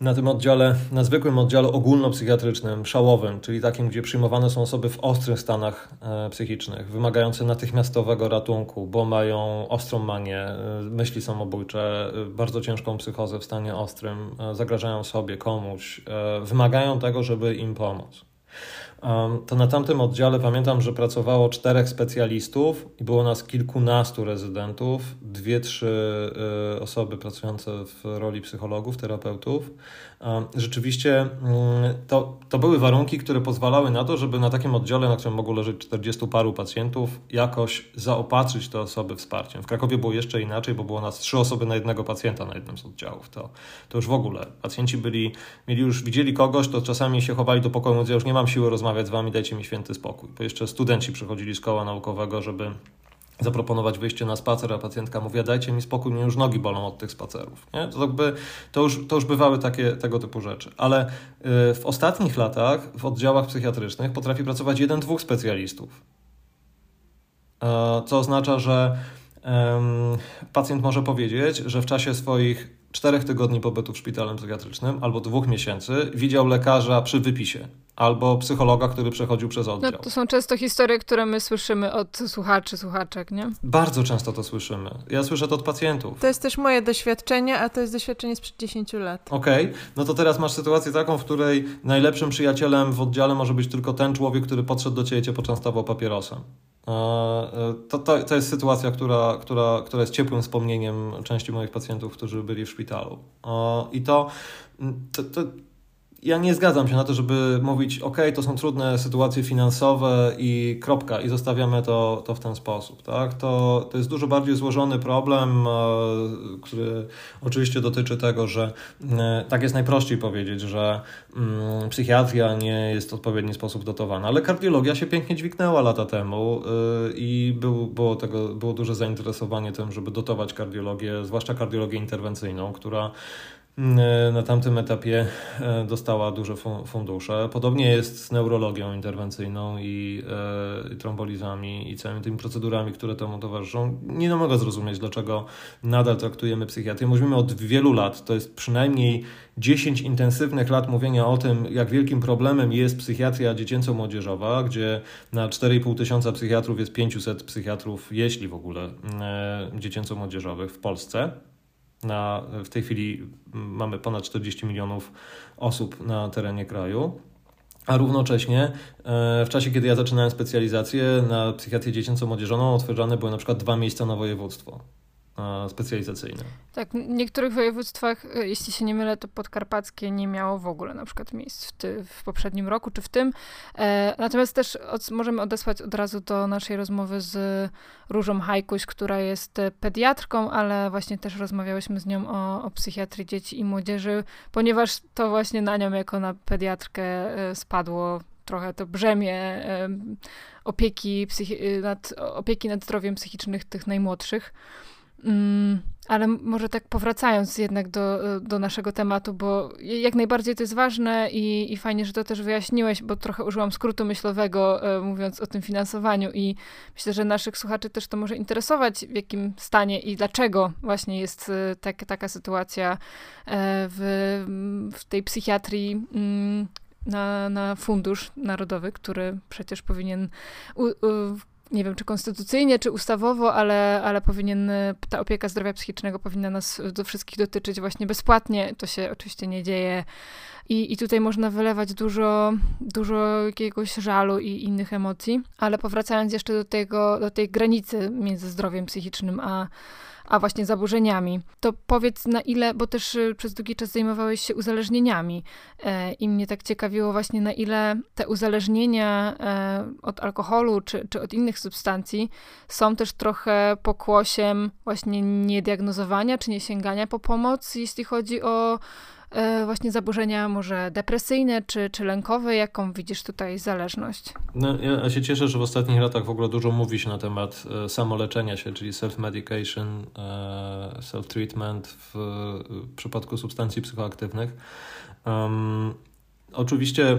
S2: na tym oddziale, na zwykłym oddziale ogólnopsychiatrycznym, szałowym, czyli takim, gdzie przyjmowane są osoby w ostrych stanach e, psychicznych, wymagające natychmiastowego ratunku, bo mają ostrą manię, e, myśli samobójcze, e, bardzo ciężką psychozę w stanie ostrym, zagrażają sobie, komuś, wymagają tego, żeby im pomóc to na tamtym oddziale pamiętam, że pracowało czterech specjalistów i było nas kilkunastu rezydentów, dwie, trzy y, osoby pracujące w roli psychologów, terapeutów. Rzeczywiście mm, to, to były warunki, które pozwalały na to, żeby na takim oddziale, na którym mogło leżeć 40 paru pacjentów, jakoś zaopatrzyć te osoby wsparciem. W Krakowie było jeszcze inaczej, bo było nas trzy osoby na jednego pacjenta na jednym z oddziałów. To, to już w ogóle. Pacjenci byli, mieli już, widzieli kogoś, to czasami się chowali do pokoju, mówiąc, ja już nie mam siły rozmawiać z wami, dajcie mi święty spokój. Bo jeszcze studenci przychodzili z koła naukowego, żeby zaproponować wyjście na spacer, a pacjentka mówi, dajcie mi spokój, mnie już nogi bolą od tych spacerów. Nie? To, jakby, to, już, to już bywały takie, tego typu rzeczy. Ale y, w ostatnich latach w oddziałach psychiatrycznych potrafi pracować jeden, dwóch specjalistów. E, co oznacza, że pacjent może powiedzieć, że w czasie swoich czterech tygodni pobytu w szpitalnym psychiatrycznym albo dwóch miesięcy widział lekarza przy wypisie albo psychologa, który przechodził przez oddział.
S1: No, to są często historie, które my słyszymy od słuchaczy, słuchaczek, nie?
S2: Bardzo często to słyszymy. Ja słyszę to od pacjentów.
S3: To jest też moje doświadczenie, a to jest doświadczenie sprzed 10 lat.
S2: Okej, okay. no to teraz masz sytuację taką, w której najlepszym przyjacielem w oddziale może być tylko ten człowiek, który podszedł do ciebie i cię poczęstował papierosem. E, e, to, to, to jest sytuacja, która, która, która jest ciepłym wspomnieniem części moich pacjentów, którzy byli w szpitalu. E, I to, to, to ja nie zgadzam się na to, żeby mówić, ok, to są trudne sytuacje finansowe i kropka, i zostawiamy to, to w ten sposób. Tak? To, to jest dużo bardziej złożony problem, e, który oczywiście dotyczy tego, że e, tak jest najprościej powiedzieć, że mm, psychiatria nie jest w odpowiedni sposób dotowana, ale kardiologia się pięknie dźwignęła lata temu e, i był, było, tego, było duże zainteresowanie tym, żeby dotować kardiologię, zwłaszcza kardiologię interwencyjną, która na tamtym etapie e, dostała duże fundusze. Podobnie jest z neurologią interwencyjną i, e, i trombolizami i całymi tymi procedurami, które temu towarzyszą. Nie mogę zrozumieć, dlaczego nadal traktujemy psychiatrię. Mówimy od wielu lat, to jest przynajmniej 10 intensywnych lat mówienia o tym, jak wielkim problemem jest psychiatria dziecięco-młodzieżowa, gdzie na 4,5 tysiąca psychiatrów jest 500 psychiatrów, jeśli w ogóle, dziecięco-młodzieżowych w Polsce. Na, w tej chwili mamy ponad 40 milionów osób na terenie kraju. A równocześnie e, w czasie, kiedy ja zaczynałem specjalizację na psychiatrię dziecięco-młodzieżową, otwierane były na przykład dwa miejsca na województwo. Specjalizacyjne.
S1: Tak, w niektórych województwach, e, jeśli się nie mylę, to podkarpackie nie miało w ogóle na przykład miejsc w, ty, w poprzednim roku czy w tym. E, natomiast też od, możemy odesłać od razu do naszej rozmowy z Różą Hajkuś, która jest e, pediatrką, ale właśnie też rozmawiałyśmy z nią o, o psychiatrii dzieci i młodzieży, ponieważ to właśnie na nią jako na pediatrkę e, spadło trochę to brzemię opieki, nad, opieki nad zdrowiem psychicznych tych najmłodszych. Mm, ale może tak powracając jednak do, do naszego tematu, bo jak najbardziej to jest ważne i, i fajnie, że to też wyjaśniłeś, bo trochę użyłam skrótu myślowego, e, mówiąc o tym finansowaniu i myślę, że naszych słuchaczy też to może interesować, w jakim stanie i dlaczego właśnie jest e, tak, taka sytuacja e, w, w tej psychiatrii mm, na, na fundusz narodowy, który przecież powinien u, u, nie wiem, czy konstytucyjnie, czy ustawowo, ale, ale powinien, ta opieka zdrowia psychicznego powinna nas do wszystkich dotyczyć właśnie bezpłatnie. To się oczywiście nie dzieje. I, I tutaj można wylewać dużo, dużo jakiegoś żalu i innych emocji, ale powracając jeszcze do tego, do tej granicy między zdrowiem psychicznym a, a właśnie zaburzeniami. To powiedz na ile, bo też y, przez długi czas zajmowałeś się uzależnieniami e, i mnie tak ciekawiło właśnie na ile te uzależnienia e, od alkoholu czy, czy od innych substancji są też trochę pokłosiem właśnie niediagnozowania czy nie sięgania po pomoc, jeśli chodzi o właśnie zaburzenia może depresyjne czy, czy lękowe? Jaką widzisz tutaj zależność?
S2: No, ja się cieszę, że w ostatnich latach w ogóle dużo mówi się na temat e, samoleczenia się, czyli self-medication, e, self-treatment w przypadku substancji psychoaktywnych. Um, Oczywiście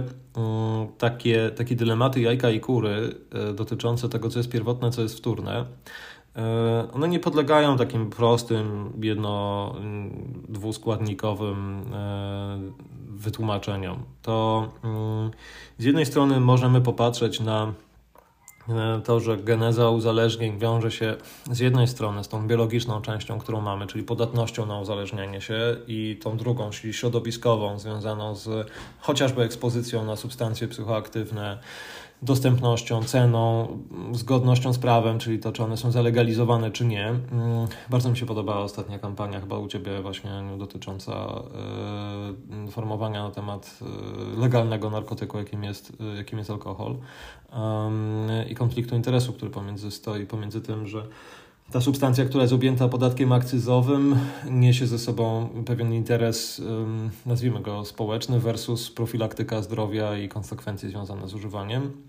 S2: takie, takie dylematy jajka i kury dotyczące tego, co jest pierwotne, co jest wtórne, E, one nie podlegają takim prostym, jedno, dwuskładnikowym e, wytłumaczeniom. To mm, z jednej strony możemy popatrzeć na e, to, że geneza uzależnień wiąże się z jednej strony z tą biologiczną częścią, którą mamy, czyli podatnością na uzależnienie się, i tą drugą, czyli środowiskową, związaną z chociażby ekspozycją na substancje psychoaktywne, dostępnością, ceną, zgodnością z prawem, czyli to, czy one są zalegalizowane, czy nie. Mm, bardzo mi się podobała ostatnia kampania, chyba u Ciebie właśnie dotycząca e, informowania na temat e, legalnego narkotyku, jakim jest, e, jakim jest alkohol i konfliktu interesu, który pomiędzy stoi pomiędzy tym, że ta substancja, która jest objęta podatkiem akcyzowym, niesie ze sobą pewien interes, nazwijmy go społeczny, versus profilaktyka zdrowia i konsekwencje związane z używaniem.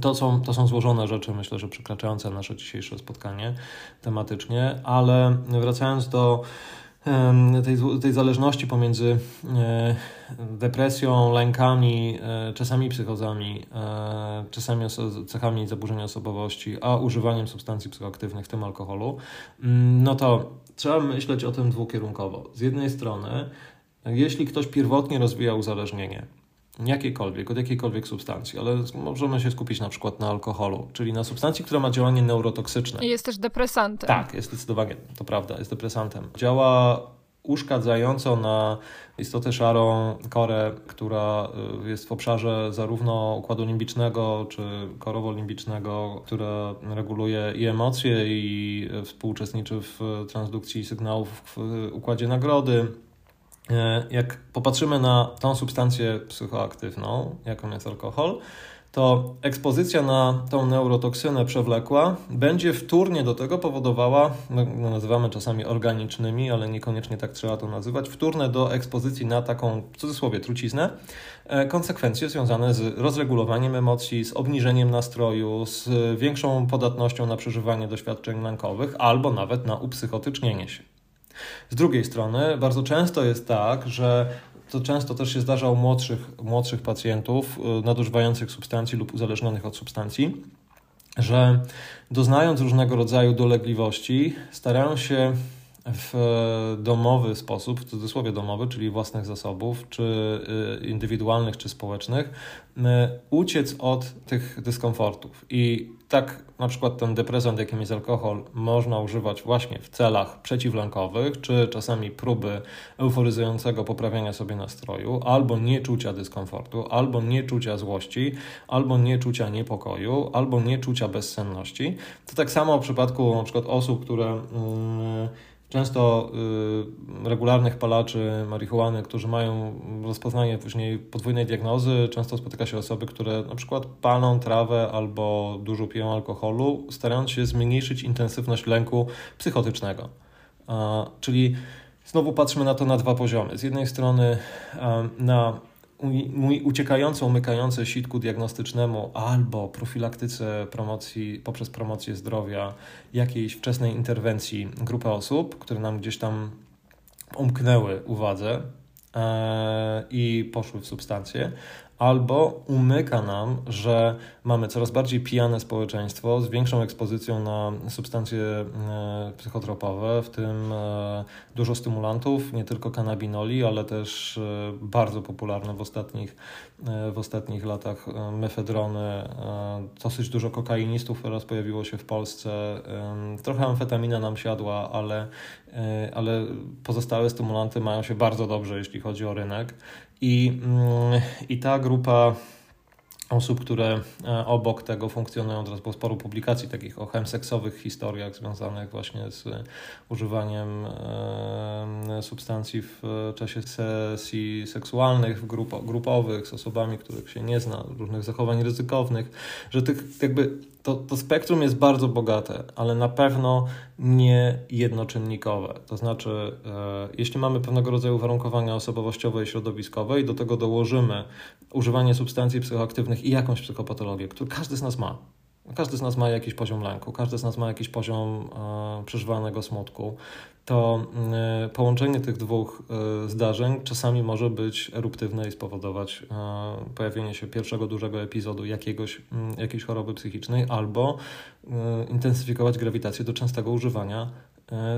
S2: To są, to są złożone rzeczy, myślę, że przekraczające nasze dzisiejsze spotkanie tematycznie, ale wracając do tej, tej zależności pomiędzy e, depresją, lękami, e, czasami psychozami, e, czasami cechami zaburzenia osobowości, a używaniem substancji psychoaktywnych, w tym alkoholu, mm, no to trzeba myśleć o tym dwukierunkowo. Z jednej strony, jeśli ktoś pierwotnie rozwija uzależnienie, jakiekolwiek, od jakiejkolwiek substancji, ale możemy się skupić na przykład na alkoholu, czyli na substancji, która ma działanie neurotoksyczne.
S1: I jest też depresantem.
S2: Tak, jest zdecydowanie, to prawda, jest depresantem. Działa uszkadzająco na istotę szarą korę, która y, jest w obszarze zarówno układu limbicznego czy korowo-limbicznego, która reguluje i emocje i współuczestniczy w transdukcji sygnałów w układzie nagrody, jak popatrzymy na tą substancję psychoaktywną, jaką jest alkohol, to ekspozycja na tą neurotoksynę przewlekła będzie wtórnie do tego powodowała, no, no, nazywamy czasami organicznymi, ale niekoniecznie tak trzeba to nazywać, wtórne do ekspozycji na taką, w cudzysłowie, truciznę, e, konsekwencje związane z rozregulowaniem emocji, z obniżeniem nastroju, z większą podatnością na przeżywanie doświadczeń lękowych albo nawet na upsychotycznienie się. Z drugiej strony bardzo często jest tak, że to często też się zdarza u młodszych, młodszych pacjentów y, nadużywających substancji lub uzależnionych od substancji, że doznając różnego rodzaju dolegliwości, starają się w domowy sposób, w cudzysłowie domowy, czyli własnych zasobów, czy y, indywidualnych, czy społecznych, y, uciec od tych dyskomfortów. I tak na przykład ten depresant, jakim jest alkohol, można używać właśnie w celach przeciwlękowych, czy czasami próby euforyzującego poprawiania sobie nastroju, albo nieczucia dyskomfortu, albo nieczucia złości, albo nieczucia niepokoju, albo nieczucia bezsenności. To tak samo w przypadku na przykład osób, które. Yy, Często y, regularnych palaczy marihuany, którzy mają rozpoznanie później podwójnej diagnozy, często spotyka się osoby, które na przykład palą trawę albo dużo piją alkoholu, starając się zmniejszyć intensywność lęku psychotycznego. Czyli znowu patrzmy na to na dwa poziomy. Z jednej strony na mój uciekający, umykający sitku diagnostycznemu albo profilaktyce promocji, poprzez promocję zdrowia, jakiejś wczesnej interwencji grupy osób, które nam gdzieś tam umknęły uwadze e, i poszły w substancje, albo umyka nam, że mamy coraz bardziej pijane społeczeństwo z większą ekspozycją na substancje e, psychotropowe, w tym e, dużo stymulantów, nie tylko kanabinoli, ale też e, bardzo popularne w ostatnich, w ostatnich latach mefedrony. Dosyć dużo kokainistów teraz pojawiło się w Polsce. Trochę amfetamina nam siadła, ale, ale pozostałe stymulanty mają się bardzo dobrze, jeśli chodzi o rynek. I, mm, i ta grupa osób, które e, obok tego funkcjonują. Teraz było sporo publikacji takich o chemseksowych historiach związanych właśnie z używaniem e, substancji w czasie sesji seksualnych, grup, grupowych, z osobami, których się nie zna, różnych zachowań ryzykownych, że tych jakby to, to spektrum jest bardzo bogate, ale na pewno nie jednoczynnikowe. To znaczy, e, jeśli mamy pewnego rodzaju warunkowania osobowościowe i środowiskowe i do tego dołożymy używanie substancji psychoaktywnych i jakąś psychopatologię, którą każdy z nas ma, każdy z nas ma jakiś poziom lęku, każdy z nas ma jakiś poziom e, przeżywanego smutku. To e, połączenie tych dwóch e, zdarzeń czasami może być eruptywne i spowodować pojawienie się pierwszego dużego epizodu jakiegoś, jakiejś choroby psychicznej albo intensyfikować grawitację do częstego używania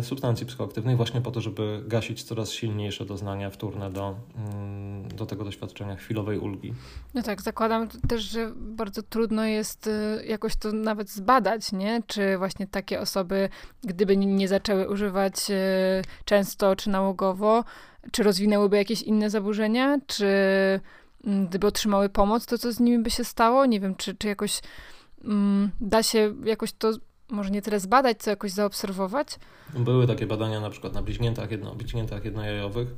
S2: substancji psychoaktywnej właśnie po to, żeby gasić coraz silniejsze doznania wtórne do, mm, do tego doświadczenia chwilowej ulgi.
S1: No tak, zakładam też, że bardzo trudno jest y, jakoś to nawet zbadać, nie? Czy właśnie takie osoby, gdyby nie zaczęły używać y, często czy nałogowo, czy rozwinęłyby jakieś inne zaburzenia, czy mm, gdyby otrzymały pomoc, to co z nimi by się stało? Nie wiem, czy, czy jakoś mm, da się jakoś to może nie tyle zbadać, co jakoś zaobserwować?
S2: Były takie badania na przykład na bliźniętach, jedno, bliźniętach jednojajowych,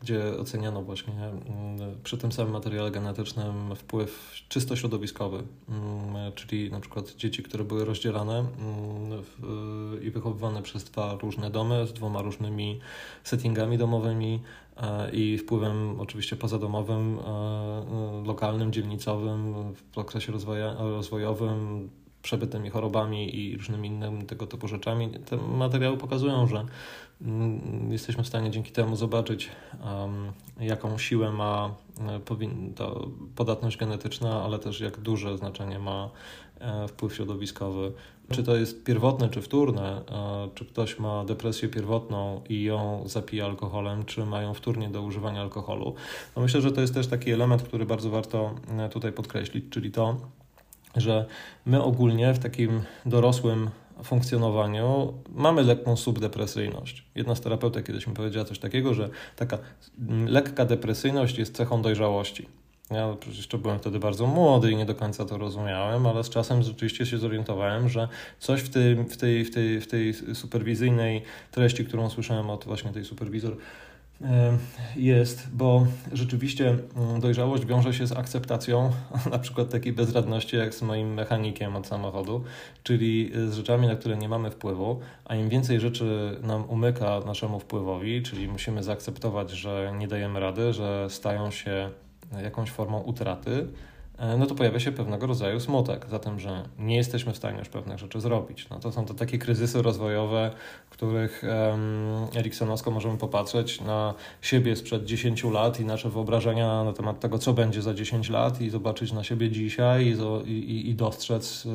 S2: gdzie oceniano właśnie mm, przy tym samym materiale genetycznym wpływ czysto środowiskowy, mm, czyli na przykład dzieci, które były rozdzielane mm, i wychowywane przez dwa różne domy z dwoma różnymi settingami domowymi e, i wpływem oczywiście pozadomowym, e, e, lokalnym, dzielnicowym w okresie rozwoja, rozwojowym, przebytymi chorobami i różnymi innymi tego typu rzeczami. Te materiały pokazują, że mm, jesteśmy w stanie dzięki temu zobaczyć, jaką siłę ma e, ta podatność genetyczna, ale też jak duże znaczenie ma e, wpływ środowiskowy. Czy to jest pierwotne, czy wtórne, e, czy ktoś ma depresję pierwotną i ją zapija alkoholem, czy mają wtórnie do używania alkoholu. No myślę, że to jest też taki element, który bardzo warto tutaj podkreślić, czyli to, że my ogólnie w takim dorosłym funkcjonowaniu mamy lekką subdepresyjność. Jedna z terapeutek kiedyś mi powiedziała coś takiego, że taka lekka depresyjność jest cechą dojrzałości. Ja jeszcze byłem wtedy bardzo młody i nie do końca to rozumiałem, ale z czasem rzeczywiście się zorientowałem, że coś w tej, w tej, w tej, w tej superwizyjnej treści, którą słyszałem od właśnie tej superwizor, jest, bo rzeczywiście mm, dojrzałość wiąże się z akceptacją [laughs] na przykład takiej bezradności jak z moim mechanikiem od samochodu, czyli z rzeczami, na które nie mamy wpływu, a im więcej rzeczy nam umyka naszemu wpływowi, czyli musimy zaakceptować, że nie dajemy rady, że stają się jakąś formą utraty, no to pojawia się pewnego rodzaju smutek za tym, że nie jesteśmy w stanie już pewnych rzeczy zrobić. No to są to takie kryzysy rozwojowe, w których um, eriksonowsko możemy popatrzeć na siebie sprzed 10 lat i nasze wyobrażenia na temat tego, co będzie za 10 lat i zobaczyć na siebie dzisiaj i, i, i dostrzec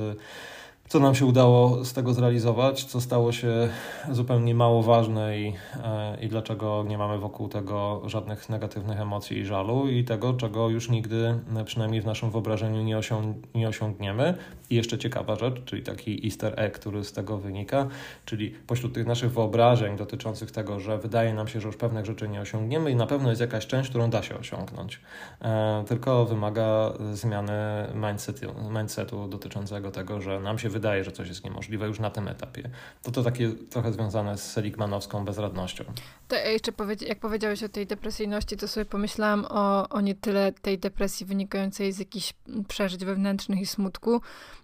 S2: co nam się udało z tego zrealizować, co stało się zupełnie mało ważne i, e, i dlaczego nie mamy wokół tego żadnych negatywnych emocji i żalu i tego, czego już nigdy, przynajmniej w naszym wyobrażeniu, nie, osiąg nie osiągniemy. I jeszcze ciekawa rzecz, czyli taki easter egg, który z tego wynika, czyli pośród tych naszych wyobrażeń dotyczących tego, że wydaje nam się, że już pewnych rzeczy nie osiągniemy i na pewno jest jakaś część, którą da się osiągnąć. E, tylko wymaga zmiany mindsetu, mindsetu dotyczącego tego, że nam się wydaje, że coś jest niemożliwe już na tym etapie. To to takie trochę związane z seligmanowską bezradnością.
S1: To jeszcze jak powiedziałeś o tej depresyjności, to sobie pomyślałam o, o nie tyle tej depresji wynikającej z jakichś przeżyć wewnętrznych i smutku,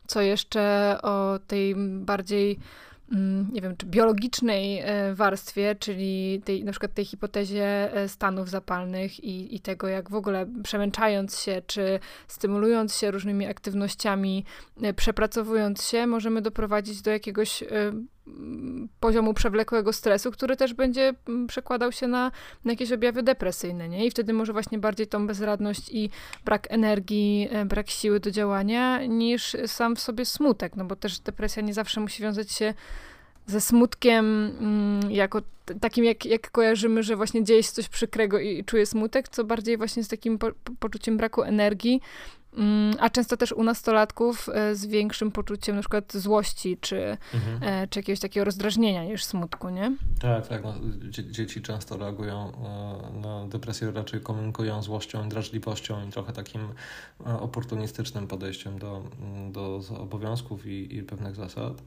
S1: co jeszcze o tej bardziej nie wiem, czy biologicznej e, warstwie, czyli tej, na przykład tej hipotezie e, stanów zapalnych i, i tego, jak w ogóle przemęczając się, czy stymulując się różnymi aktywnościami, e, przepracowując się, możemy doprowadzić do jakiegoś poziomu przewlekłego stresu, który też będzie mm, przekładał się na, na jakieś objawy depresyjne, nie? I wtedy może właśnie bardziej tą bezradność i brak energii, brak siły do działania, niż sam w sobie smutek, no bo też depresja nie zawsze musi wiązać się ze smutkiem, mm, jako takim, jak, jak kojarzymy, że właśnie dzieje się coś przykrego i, czuję smutek, co bardziej właśnie z takim po, poczuciem braku energii, a często też u nastolatków e, z większym poczuciem na przykład złości, czy, mhm. E, czy jakiegoś takiego rozdrażnienia niż smutku, nie?
S2: Tak, tak. No, dzieci często reagują e, na depresję, raczej komunikują złością, drażliwością i trochę takim oportunistycznym podejściem do, do obowiązków i, i pewnych zasad.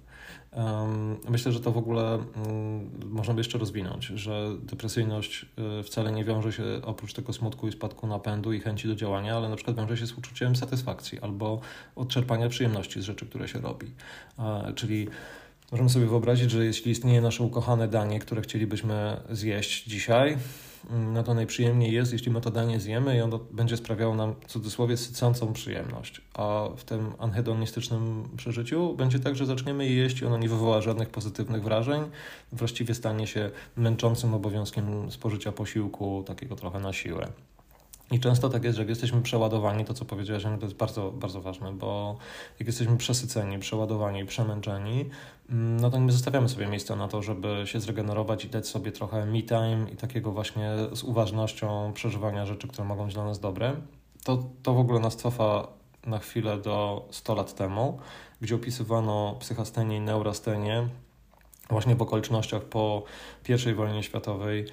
S2: Myślę, że to w ogóle mm, można by jeszcze rozwinąć, że depresyjność wcale nie wiąże się oprócz tego smutku i spadku napędu i chęci do działania, ale na przykład wiąże się z uczuciem satysfakcji albo odczerpania przyjemności z rzeczy, które się robi. Czyli możemy sobie wyobrazić, że jeśli istnieje nasze ukochane danie, które chcielibyśmy zjeść dzisiaj, no to najprzyjemniej jest, jeśli my to danie zjemy i ono będzie sprawiało nam w cudzysłowie sycącą przyjemność. A w tym anhedonistycznym przeżyciu będzie tak, że zaczniemy je jeść i ono nie wywoła żadnych pozytywnych wrażeń. Właściwie stanie się męczącym obowiązkiem spożycia posiłku, takiego trochę na siłę. I często tak jest, że jak jesteśmy przeładowani, to co powiedziałeś, to jest bardzo, bardzo ważne, bo jak jesteśmy przesyceni, przeładowani, przemęczeni, mm, no to nie zostawiamy sobie miejsca na to, żeby się zregenerować i dać sobie trochę me time i takiego właśnie z uważnością przeżywania rzeczy, które mogą być dla nas dobre. To, to w ogóle nas cofa na chwilę do 100 lat temu, gdzie opisywano psychastenię i neurastenię właśnie w okolicznościach po I wojnie światowej,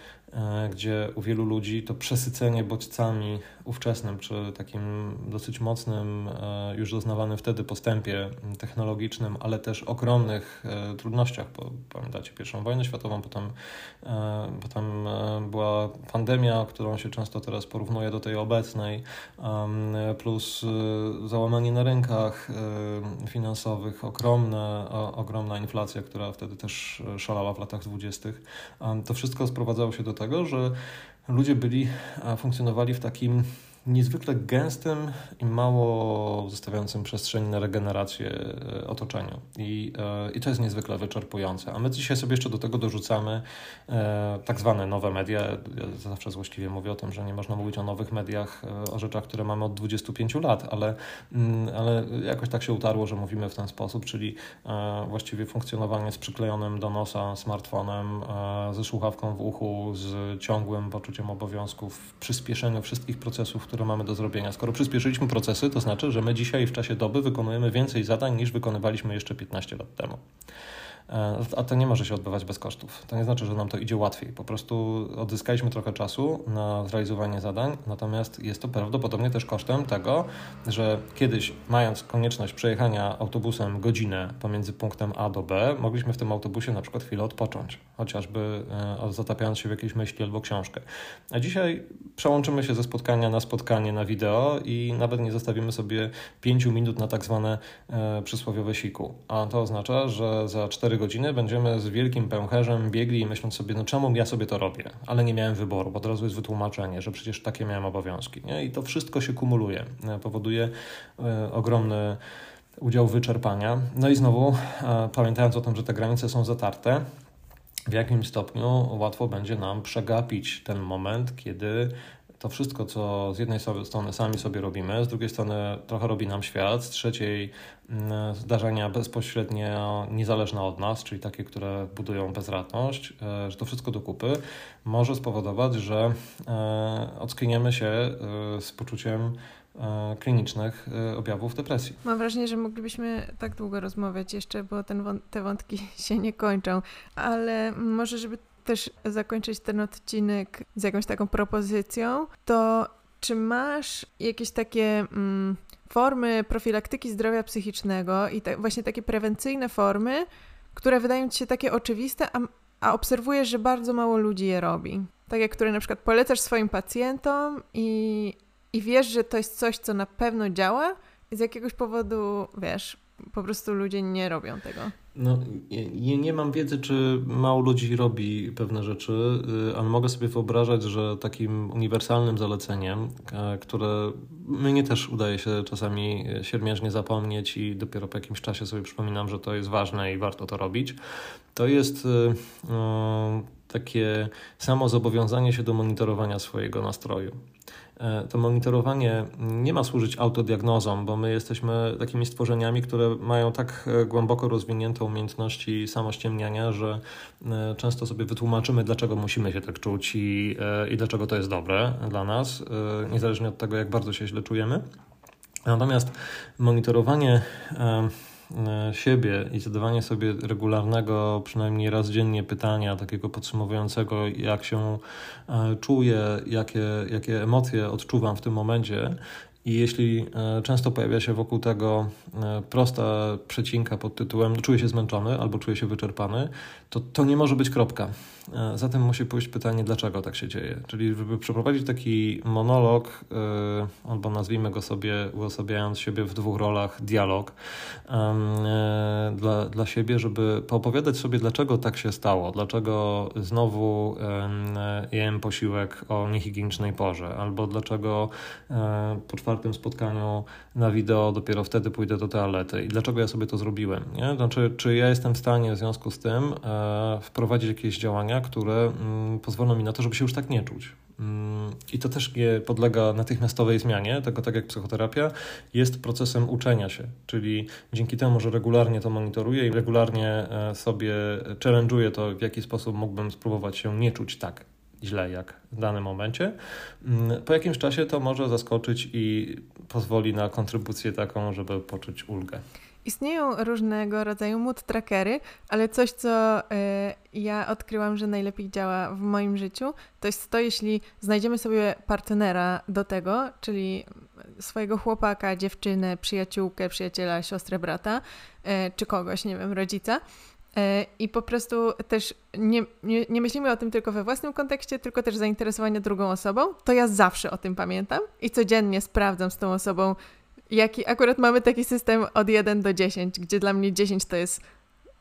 S2: gdzie u wielu ludzi to przesycenie bodźcami ówczesnym, czy takim dosyć mocnym, e, już doznawanym wtedy postępie technologicznym, ale też ogromnych e, trudnościach, bo pamiętacie pierwszą wojnę światową, potem, potem była pandemia, którą się często teraz porównuje do tej obecnej, plus załamanie na rynkach finansowych, ogromne, ogromna inflacja, która wtedy też szalała w latach dwudziestych. To wszystko sprowadzało się do tego, że ludzie byli, funkcjonowali w takim niezwykle gęstym i mało zostawiającym przestrzeni na regenerację e, otoczeniu. I, e, I to jest niezwykle wyczerpujące. A my dzisiaj sobie jeszcze do tego dorzucamy e, tak zwane nowe media. Ja zawsze złośliwie mówię o tym, że nie można mówić o nowych mediach, o rzeczach, które mamy od 25 lat, ale, mm, ale jakoś tak się utarło, że mówimy w ten sposób, czyli właściwie funkcjonowanie z przyklejonym do nosa smartfonem, ze słuchawką w uchu, z ciągłym poczuciem obowiązków, w przyspieszeniu wszystkich procesów, które mamy do zrobienia. Skoro przyspieszyliśmy procesy, to znaczy, że my dzisiaj w czasie doby wykonujemy więcej zadań niż wykonywaliśmy jeszcze 15 lat temu. E, a to nie może się odbywać bez kosztów. To nie znaczy, że nam to idzie łatwiej. Po prostu odzyskaliśmy trochę czasu na zrealizowanie zadań, natomiast jest to prawdopodobnie też kosztem tego, że kiedyś, mając konieczność przejechania autobusem godzinę pomiędzy punktem A do B, mogliśmy w tym autobusie na przykład chwilę odpocząć, chociażby e, zatapiając się w jakieś myśli albo książkę. A dzisiaj przełączymy się ze spotkania na spotkanie na wideo i nawet nie zostawimy sobie pięciu minut na tak zwane e, przysłowiowe siku. A to oznacza, że za 4 godziny będziemy z wielkim pęcherzem biegli i myśląc sobie, no czemu ja sobie to robię? Ale nie miałem wyboru, bo od razu jest wytłumaczenie, że przecież takie miałem obowiązki. Nie? I to wszystko się kumuluje, e, powoduje e, ogromny udział wyczerpania. No i znowu, e, pamiętając o tym, że te granice są zatarte, w jakim stopniu łatwo będzie nam przegapić ten moment, kiedy to wszystko, co z jednej strony sami sobie robimy, z drugiej strony trochę robi nam świat, z trzeciej mm, zdarzenia bezpośrednio niezależne od nas, czyli takie, które budują bezradność, e, że to wszystko do kupy może spowodować, że e, ockniemy się e, z poczuciem klinicznych objawów depresji.
S3: Mam wrażenie, że moglibyśmy tak długo rozmawiać jeszcze, bo ten, te wątki [laughs] się nie kończą, ale może, żeby też zakończyć ten odcinek z jakąś taką propozycją, to czy masz jakieś takie mm, formy profilaktyki zdrowia psychicznego i te, właśnie takie prewencyjne formy, które wydają ci się takie oczywiste, a, a obserwujesz, że bardzo mało ludzi je robi? Takie, które na przykład polecasz swoim pacjentom i, i wiesz, że to jest coś, co na pewno działa i z jakiegoś powodu, wiesz, po prostu ludzie nie robią tego.
S2: No, nie, nie mam wiedzy, czy mało ludzi robi pewne rzeczy, y, ale mogę sobie wyobrażać, że takim uniwersalnym zaleceniem, e, które mnie też udaje się czasami siermiężnie zapomnieć i dopiero po jakimś czasie sobie przypominam, że to jest ważne i warto to robić, to jest y, y, takie samo zobowiązanie się do monitorowania swojego nastroju. E, to monitorowanie nie ma służyć autodiagnozom, bo my jesteśmy takimi stworzeniami, które mają tak e, głęboko rozwinięte umiejętności samościemniania, że e, często sobie wytłumaczymy, dlaczego musimy się tak czuć i, i dlaczego to jest dobre dla nas, niezależnie od tego, jak bardzo się źle czujemy. Natomiast monitorowanie siebie i zadawanie sobie regularnego, przynajmniej raz dziennie pytania, takiego podsumowującego, jak się e, czuję, jakie, jakie emocje odczuwam w tym momencie. I jeśli e, często pojawia się wokół tego e, prosta przecinka pod tytułem czuję się zmęczony albo czuję się wyczerpany, to to nie może być kropka. E, zatem musi pójść pytanie, dlaczego tak się dzieje. Czyli żeby przeprowadzić taki monolog, albo nazwijmy go sobie, uosabiając siebie w dwóch rolach, dialog dla, dla siebie, żeby poopowiadać sobie, dlaczego tak się stało, dlaczego znowu jem posiłek o niehigienicznej porze, albo dlaczego po czwartym spotkaniu na wideo dopiero wtedy pójdę do toalety. I dlaczego ja sobie to zrobiłem? Nie? Znaczy, czy ja jestem w stanie w związku z tym e, wprowadzić jakieś działania, które mm, pozwolą mi na to, żeby się już tak nie czuć? Mm, I to też nie podlega natychmiastowej zmianie, tego tak jak psychoterapia, jest procesem uczenia się, czyli dzięki temu, że regularnie to monitoruję i regularnie e, sobie challenge'uję to, w jaki sposób mógłbym spróbować się nie czuć tak źle jak w danym momencie. Mm, po jakimś czasie to może zaskoczyć i pozwoli na kontrybucję taką, żeby poczuć ulgę.
S3: Istnieją różnego rodzaju mood trackery, ale coś, co y, ja odkryłam, że najlepiej działa w moim życiu, to jest to, jeśli znajdziemy sobie partnera do tego, czyli swojego chłopaka, dziewczynę, przyjaciółkę, przyjaciela, siostrę, brata, y, czy kogoś, nie wiem, rodzica, E, I po prostu też nie, nie, nie, myślimy o tym tylko we własnym kontekście, tylko też zainteresowania drugą osobą. To ja zawsze o tym pamiętam i codziennie sprawdzam z tą osobą, jaki akurat mamy taki system od 1 do 10, gdzie dla mnie 10 to jest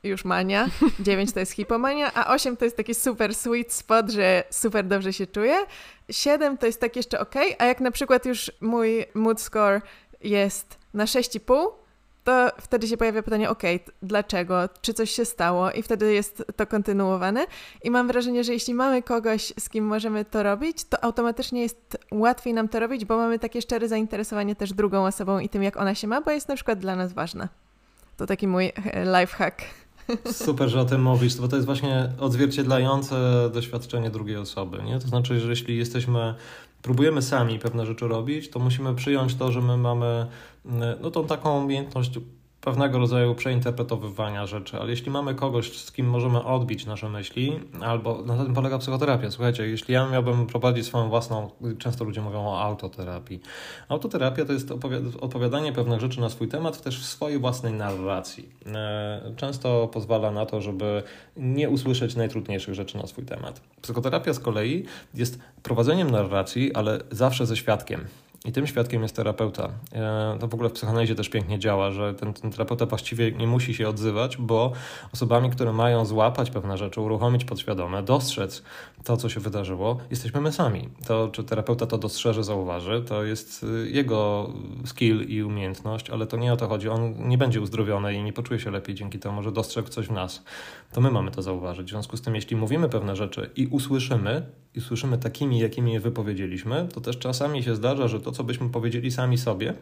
S3: już mania, [laughs] 9 to jest hipomania, a 8 to jest taki super sweet spot, że super dobrze się czuję. 7 to jest tak jeszcze ok, a jak na przykład już mój mood score jest na 6,5, to wtedy się pojawia pytanie, ok, dlaczego, czy coś się stało i wtedy jest to kontynuowane i mam wrażenie, że jeśli mamy kogoś, z kim możemy to robić, to automatycznie jest łatwiej nam to robić, bo mamy takie szczere zainteresowanie też drugą osobą i tym, jak ona się ma, bo jest na przykład dla nas ważna. To taki mój e, life hack. [laughs]
S2: Super, że o tym mówisz, bo to jest właśnie odzwierciedlające doświadczenie drugiej osoby. Nie? To znaczy, że jeśli jesteśmy próbujemy sami pewne rzeczy robić, to musimy przyjąć to, że my mamy no, tą taką umiejętność pewnego rodzaju przeinterpretowywania rzeczy, ale jeśli mamy kogoś, z kim możemy odbić nasze myśli, albo na tym polega psychoterapia. Słuchajcie, jeśli ja miałbym prowadzić swoją własną, często ludzie mówią o autoterapii. Autoterapia to jest opowiadanie pewnych rzeczy na swój temat też w swojej własnej narracji. E, często pozwala na to, żeby nie usłyszeć najtrudniejszych rzeczy na swój temat. Psychoterapia z kolei jest prowadzeniem narracji, ale zawsze ze świadkiem. I tym świadkiem jest terapeuta. E, to w ogóle w psychoanalizie też pięknie działa, że ten, ten, terapeuta właściwie nie musi się odzywać, bo osobami, które mają złapać pewne rzeczy, uruchomić podświadome, dostrzec to, co się wydarzyło, jesteśmy my sami. To, czy terapeuta to dostrzeże, zauważy, to jest y, jego skill i umiejętność, ale to nie o to chodzi. On nie będzie uzdrowiony i nie poczuje się lepiej dzięki temu, że dostrzegł coś w nas. To my mamy to zauważyć. W związku z tym, jeśli mówimy pewne rzeczy i usłyszymy, i słyszymy takimi, jakimi je wypowiedzieliśmy, to też czasami się zdarza, że to, co byśmy powiedzieli sami sobie,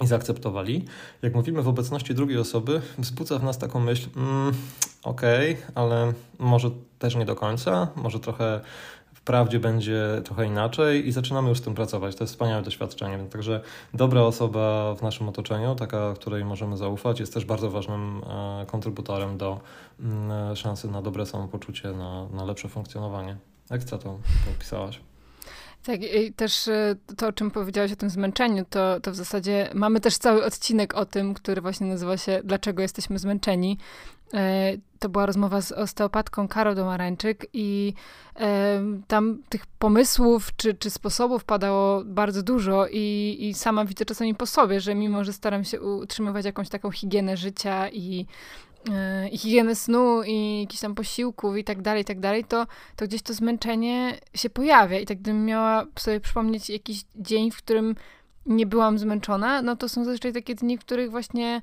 S2: i zaakceptowali. Jak mówimy w obecności drugiej osoby, wzbudza w nas taką myśl, mm, okej, okay, ale może też nie do końca, może trochę w prawdzie będzie trochę inaczej i zaczynamy już z tym pracować. To jest wspaniałe doświadczenie. Także dobra osoba w naszym otoczeniu, taka, której możemy zaufać, jest też bardzo ważnym e, kontrybutorem do mm, szansy na dobre samopoczucie, na, na lepsze funkcjonowanie. Jak co to opisałaś?
S1: Tak, i też e, to, o czym powiedziałaś o tym zmęczeniu, to, to w zasadzie mamy też cały odcinek o tym, który właśnie nazywa się Dlaczego jesteśmy zmęczeni. E, to była rozmowa z osteopatką Karą Domarańczyk i e, tam tych pomysłów czy, czy sposobów padało bardzo dużo i, i sama widzę czasami po sobie, że mimo, że staram się utrzymywać jakąś taką higienę życia i i higieny snu i jakichś tam posiłków i tak dalej, i tak dalej, to, to gdzieś to zmęczenie się pojawia i tak gdybym miała sobie przypomnieć jakiś dzień, w którym nie byłam zmęczona, no to są zazwyczaj takie dni, w których właśnie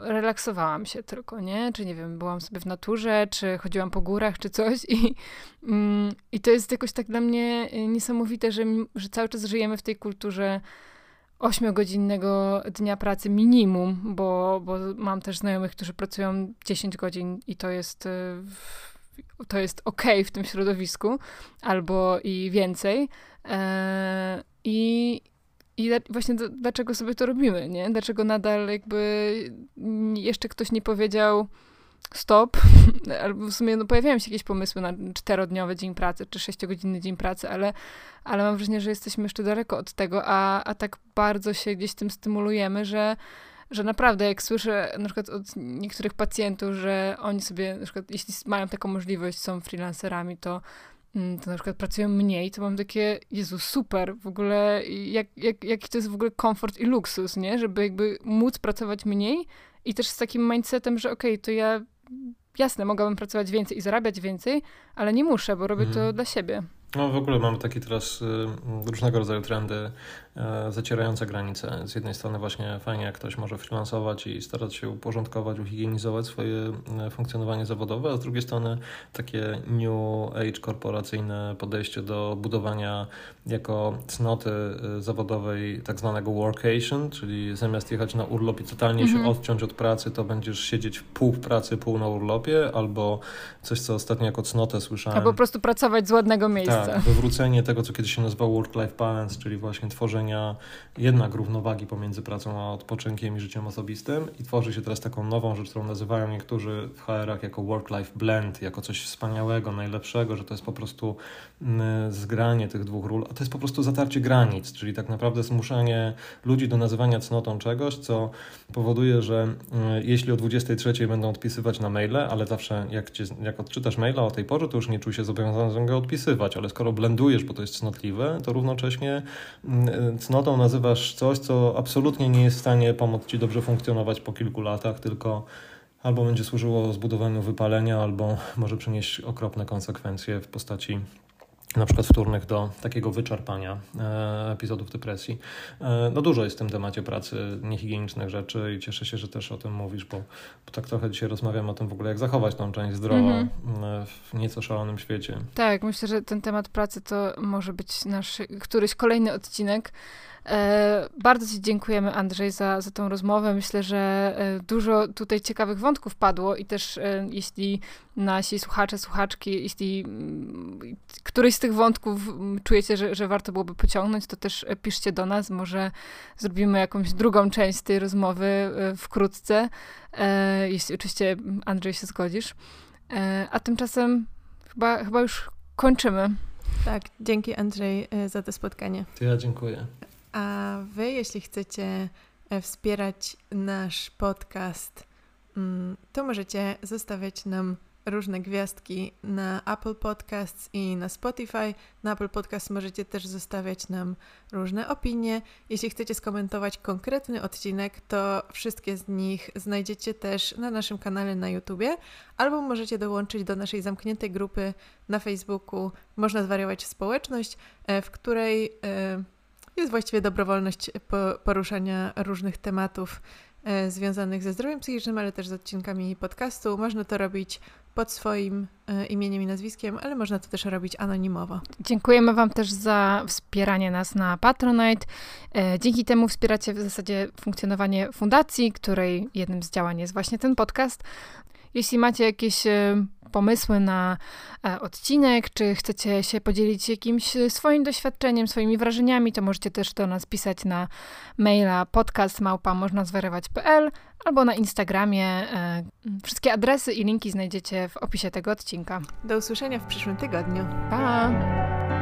S1: relaksowałam się tylko, nie? Czy nie wiem, byłam sobie w naturze, czy chodziłam po górach, czy coś i, mm, i to jest jakoś tak dla mnie niesamowite, że, że cały czas żyjemy w tej kulturze ośmiogodzinnego dnia pracy minimum, bo, bo mam też znajomych, którzy pracują 10 godzin i to jest y, to jest ok w tym środowisku, albo i więcej. E, I, i właśnie dlaczego sobie to robimy, nie? Dlaczego nadal jakby jeszcze ktoś nie powiedział stop, [laughs] albo w sumie no, pojawiają się jakieś pomysły na czterodniowy dzień pracy, czy sześciogodzinny dzień pracy, ale, ale mam wrażenie, że jesteśmy jeszcze daleko od tego, a, a tak bardzo się gdzieś tym stymulujemy, że, że naprawdę jak słyszę na przykład od niektórych pacjentów, że oni sobie na przykład, jeśli mają taką możliwość, są freelancerami, to mm, to na przykład pracują mniej, to mam takie, Jezu, super, w ogóle, jak, jak, jaki to jest w ogóle komfort i luksus, nie? Żeby jakby móc pracować mniej i też z takim mindsetem, że okej, okay, to ja jasne, mogłabym pracować więcej i zarabiać więcej, ale nie muszę, bo robię to mhm. dla siebie.
S2: No w ogóle mamy takie teraz y, różnego rodzaju trendy zacierające granice. Z jednej strony właśnie fajnie, jak ktoś może freelansować i starać się uporządkować, uhigienizować swoje e, funkcjonowanie zawodowe, a z drugiej strony takie new age korporacyjne podejście do budowania jako cnoty e, zawodowej tak zwanego workation, czyli zamiast jechać na urlop i totalnie mhm. się odciąć od pracy, to będziesz siedzieć pół w pracy, pół na urlopie, albo coś, co ostatnio jako cnotę słyszałem.
S1: Albo po prostu pracować z ładnego miejsca.
S2: Tak, wywrócenie tego, co kiedyś się nazywało work-life balance, czyli właśnie tworzenie jednak równowagi pomiędzy pracą a odpoczynkiem i życiem osobistym. I tworzy się teraz taką nową rzecz, którą nazywają niektórzy w HR-ach jako work-life blend, jako coś wspaniałego, najlepszego, że to jest po prostu zgranie tych dwóch ról, a to jest po prostu zatarcie granic, czyli tak naprawdę zmuszenie ludzi do nazywania cnotą czegoś, co powoduje, że mm, jeśli o 23 będą odpisywać na maile, ale zawsze jak, cię, jak odczytasz maila o tej porze, to już nie czuj się zobowiązany go odpisywać, ale skoro blendujesz, bo to jest cnotliwe, to równocześnie mm, cnotą nazywasz coś, co absolutnie nie jest w stanie pomóc ci dobrze funkcjonować po kilku latach, tylko albo będzie służyło zbudowaniu wypalenia, albo może przynieść okropne konsekwencje w postaci na przykład wtórnych do takiego wyczerpania e, epizodów depresji. E, no dużo jest w tym temacie pracy, niehigienicznych rzeczy i cieszę się, że też o tym mówisz, bo, bo tak trochę dzisiaj rozmawiam o tym w ogóle, jak zachować tą część zdrową mm -hmm. w nieco szalonym świecie.
S1: Tak, myślę, że ten temat pracy to może być nasz któryś kolejny odcinek. E, bardzo Ci dziękujemy, Andrzej, za, za tą rozmowę. Myślę, że e, dużo tutaj ciekawych wątków padło i też e, jeśli nasi słuchacze, słuchaczki, jeśli mm, któryś z tych wątków mm, czujecie, że, że warto byłoby pociągnąć, to też piszcie do nas. Może zrobimy jakąś drugą część tej rozmowy wkrótce, jeśli oczywiście, Andrzej, się zgodzisz. A tymczasem chyba, chyba już kończymy.
S3: Tak, dzięki Andrzej za to spotkanie.
S2: To ja dziękuję.
S3: A wy, jeśli chcecie e, wspierać nasz podcast, mm, to możecie zostawiać nam różne gwiazdki na Apple Podcasts i na Spotify. Na Apple Podcast możecie też zostawiać nam różne opinie. Jeśli chcecie skomentować konkretny odcinek, to wszystkie z nich znajdziecie też na naszym kanale na YouTubie, albo możecie dołączyć do naszej zamkniętej grupy na Facebooku Można zwariować społeczność, e, w której e, jest właściwie dobrowolność poruszania różnych tematów e, związanych ze zdrowiem psychicznym, ale też z odcinkami podcastu. Można to robić pod swoim e, imieniem i nazwiskiem, ale można to też robić anonimowo.
S1: Dziękujemy Wam też za wspieranie nas na Patronite. E, dzięki temu wspieracie w zasadzie funkcjonowanie fundacji, której jednym z działań jest właśnie ten podcast. Jeśli macie jakieś e, pomysły na e, odcinek, czy chcecie się podzielić jakimś swoim doświadczeniem, swoimi wrażeniami, to możecie też do nas pisać na maila podcastmałpa.możnazwerywać.pl albo na Instagramie. E, wszystkie adresy i linki znajdziecie w opisie tego odcinka.
S3: Do usłyszenia w przyszłym tygodniu.
S1: Pa!